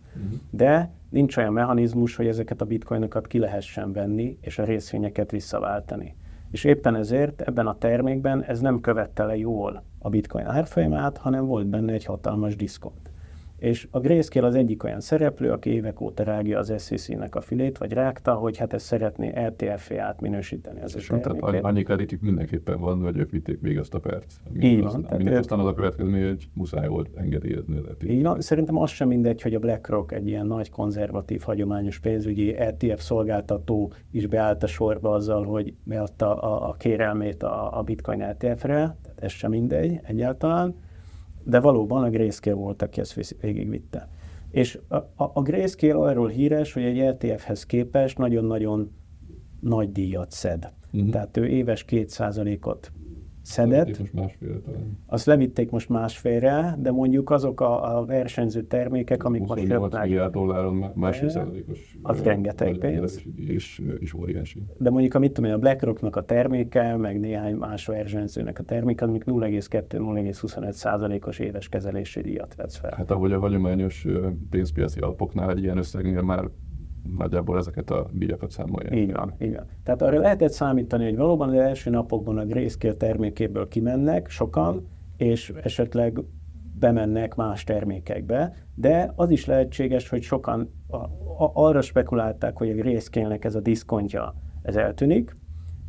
[SPEAKER 3] De nincs olyan mechanizmus, hogy ezeket a bitcoinokat ki lehessen venni, és a részvényeket visszaváltani. És éppen ezért ebben a termékben ez nem követte le jól a bitcoin árfolyamát, hanem volt benne egy hatalmas diszkont. És a Grayscale az egyik olyan szereplő, aki évek óta rágja az SEC-nek a filét, vagy rágta, hogy hát ezt szeretné LTF-é átminősíteni az
[SPEAKER 2] És tehát annyi kreditük mindenképpen van, hogy ők vitték még azt a perc.
[SPEAKER 3] Így van,
[SPEAKER 2] Aztán,
[SPEAKER 3] tehát ők-
[SPEAKER 2] aztán az a következmény, hogy muszáj volt engedélyezni az
[SPEAKER 3] Így van, szerintem az sem mindegy, hogy a BlackRock egy ilyen nagy konzervatív, hagyományos pénzügyi ETF szolgáltató is beállt a sorba azzal, hogy beadta a, a kérelmét a, a Bitcoin ETF-re, tehát ez sem mindegy egyáltalán, de valóban a Grayscale volt, aki ezt végigvitte. És a, a, a Grayscale arról híres, hogy egy ETF-hez képest nagyon-nagyon nagy díjat szed.
[SPEAKER 2] Mhm.
[SPEAKER 3] Tehát ő éves 2%-ot
[SPEAKER 2] most talán.
[SPEAKER 3] azt levitték most másfélre, de mondjuk azok a, a versenyző termékek, amik most
[SPEAKER 2] 28
[SPEAKER 3] köpnek,
[SPEAKER 2] milliárd dolláron má- másfél százalékos.
[SPEAKER 3] Az rengeteg pénz.
[SPEAKER 2] És, és, óriási.
[SPEAKER 3] de mondjuk a mit tudom én, a BlackRocknak a terméke, meg néhány más versenyzőnek a terméke, amik 0,2-0,25 százalékos éves kezelési díjat vesz fel.
[SPEAKER 2] Hát ahogy a hagyományos pénzpiaci alapoknál egy ilyen összegnél már nagyjából ezeket a díjakat számolják.
[SPEAKER 3] Így van, így van. Tehát arra lehetett számítani, hogy valóban az első napokban a Grayscale termékéből kimennek sokan, és esetleg bemennek más termékekbe, de az is lehetséges, hogy sokan a, a, arra spekulálták, hogy a Grayscale-nek ez a diszkontja, ez eltűnik,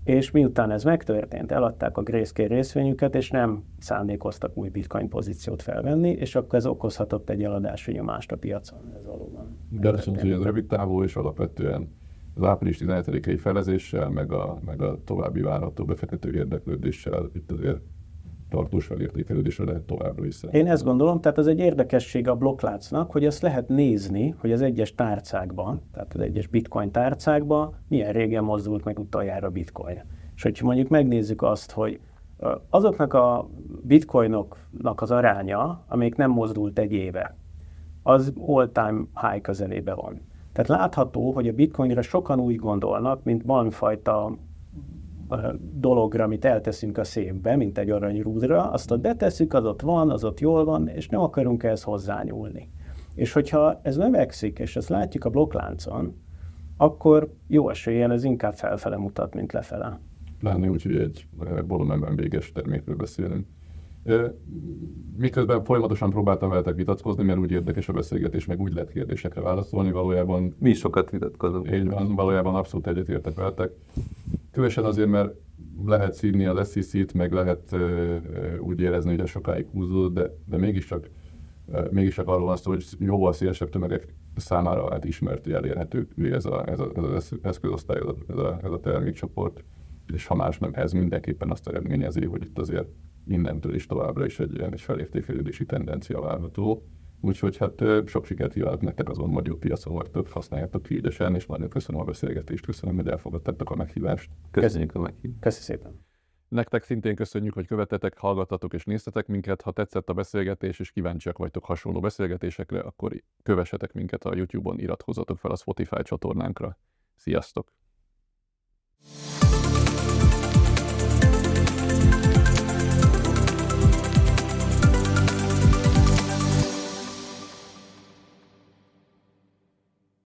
[SPEAKER 3] és miután ez megtörtént, eladták a Grayscale részvényüket, és nem szándékoztak új bitcoin pozíciót felvenni, és akkor ez okozhatott egy eladási nyomást a piacon. Ez valóban
[SPEAKER 2] De azt mondta, hogy ez rövid távú, és alapvetően az április 17-i felezéssel, meg a, meg a további várható befektető érdeklődéssel itt azért tartós felértékelődésre lehet továbbra is
[SPEAKER 3] Én ezt gondolom, tehát ez egy érdekesség a blokklácnak, hogy ezt lehet nézni, hogy az egyes tárcákban, tehát az egyes bitcoin tárcákban milyen régen mozdult meg utoljára bitcoin. És hogyha mondjuk megnézzük azt, hogy azoknak a bitcoinoknak az aránya, amelyik nem mozdult egy éve, az all-time high közelébe van. Tehát látható, hogy a bitcoinra sokan úgy gondolnak, mint valamifajta dologra, amit elteszünk a szépbe, mint egy aranyrúdra, azt ott betesszük, az ott van, az ott jól van, és nem akarunk ehhez hozzányúlni. És hogyha ez növekszik, és ezt látjuk a blokkláncon, akkor jó eséllyel ez inkább felfele mutat, mint lefele.
[SPEAKER 2] Lenni úgy, hogy egy volumenben véges termékről beszélünk. Miközben folyamatosan próbáltam veletek vitatkozni, mert úgy érdekes a beszélgetés, meg úgy lehet kérdésekre válaszolni, valójában...
[SPEAKER 1] Mi sokat vitatkozunk.
[SPEAKER 2] Így van, valójában abszolút egyetértek veletek. Különösen azért, mert lehet szívni az SEC-t, meg lehet uh, úgy érezni, hogy a sokáig húzód, de, de mégiscsak, uh, mégiscsak arról van szó, hogy jóval szélesebb tömegek számára hát ismert, elérhető ez, a, ez, a, ez az eszközosztály, ez a, ez a termékcsoport, és ha más nem, ez mindenképpen azt eredményezi, hogy itt azért mindentől is továbbra is egy, egy felértékelődési tendencia várható. Úgyhogy hát sok sikert kívánok nektek azon magyar piacon vagytok, használjátok ki ügyesen, és nagyon köszönöm a beszélgetést, köszönöm, hogy elfogadtátok a meghívást.
[SPEAKER 1] Köszönjük a meghívást.
[SPEAKER 3] Köszönjük szépen.
[SPEAKER 2] Nektek szintén köszönjük, hogy követetek, hallgattatok és néztetek minket. Ha tetszett a beszélgetés és kíváncsiak vagytok hasonló beszélgetésekre, akkor kövessetek minket a YouTube-on, iratkozzatok fel a Spotify csatornánkra. Sziasztok!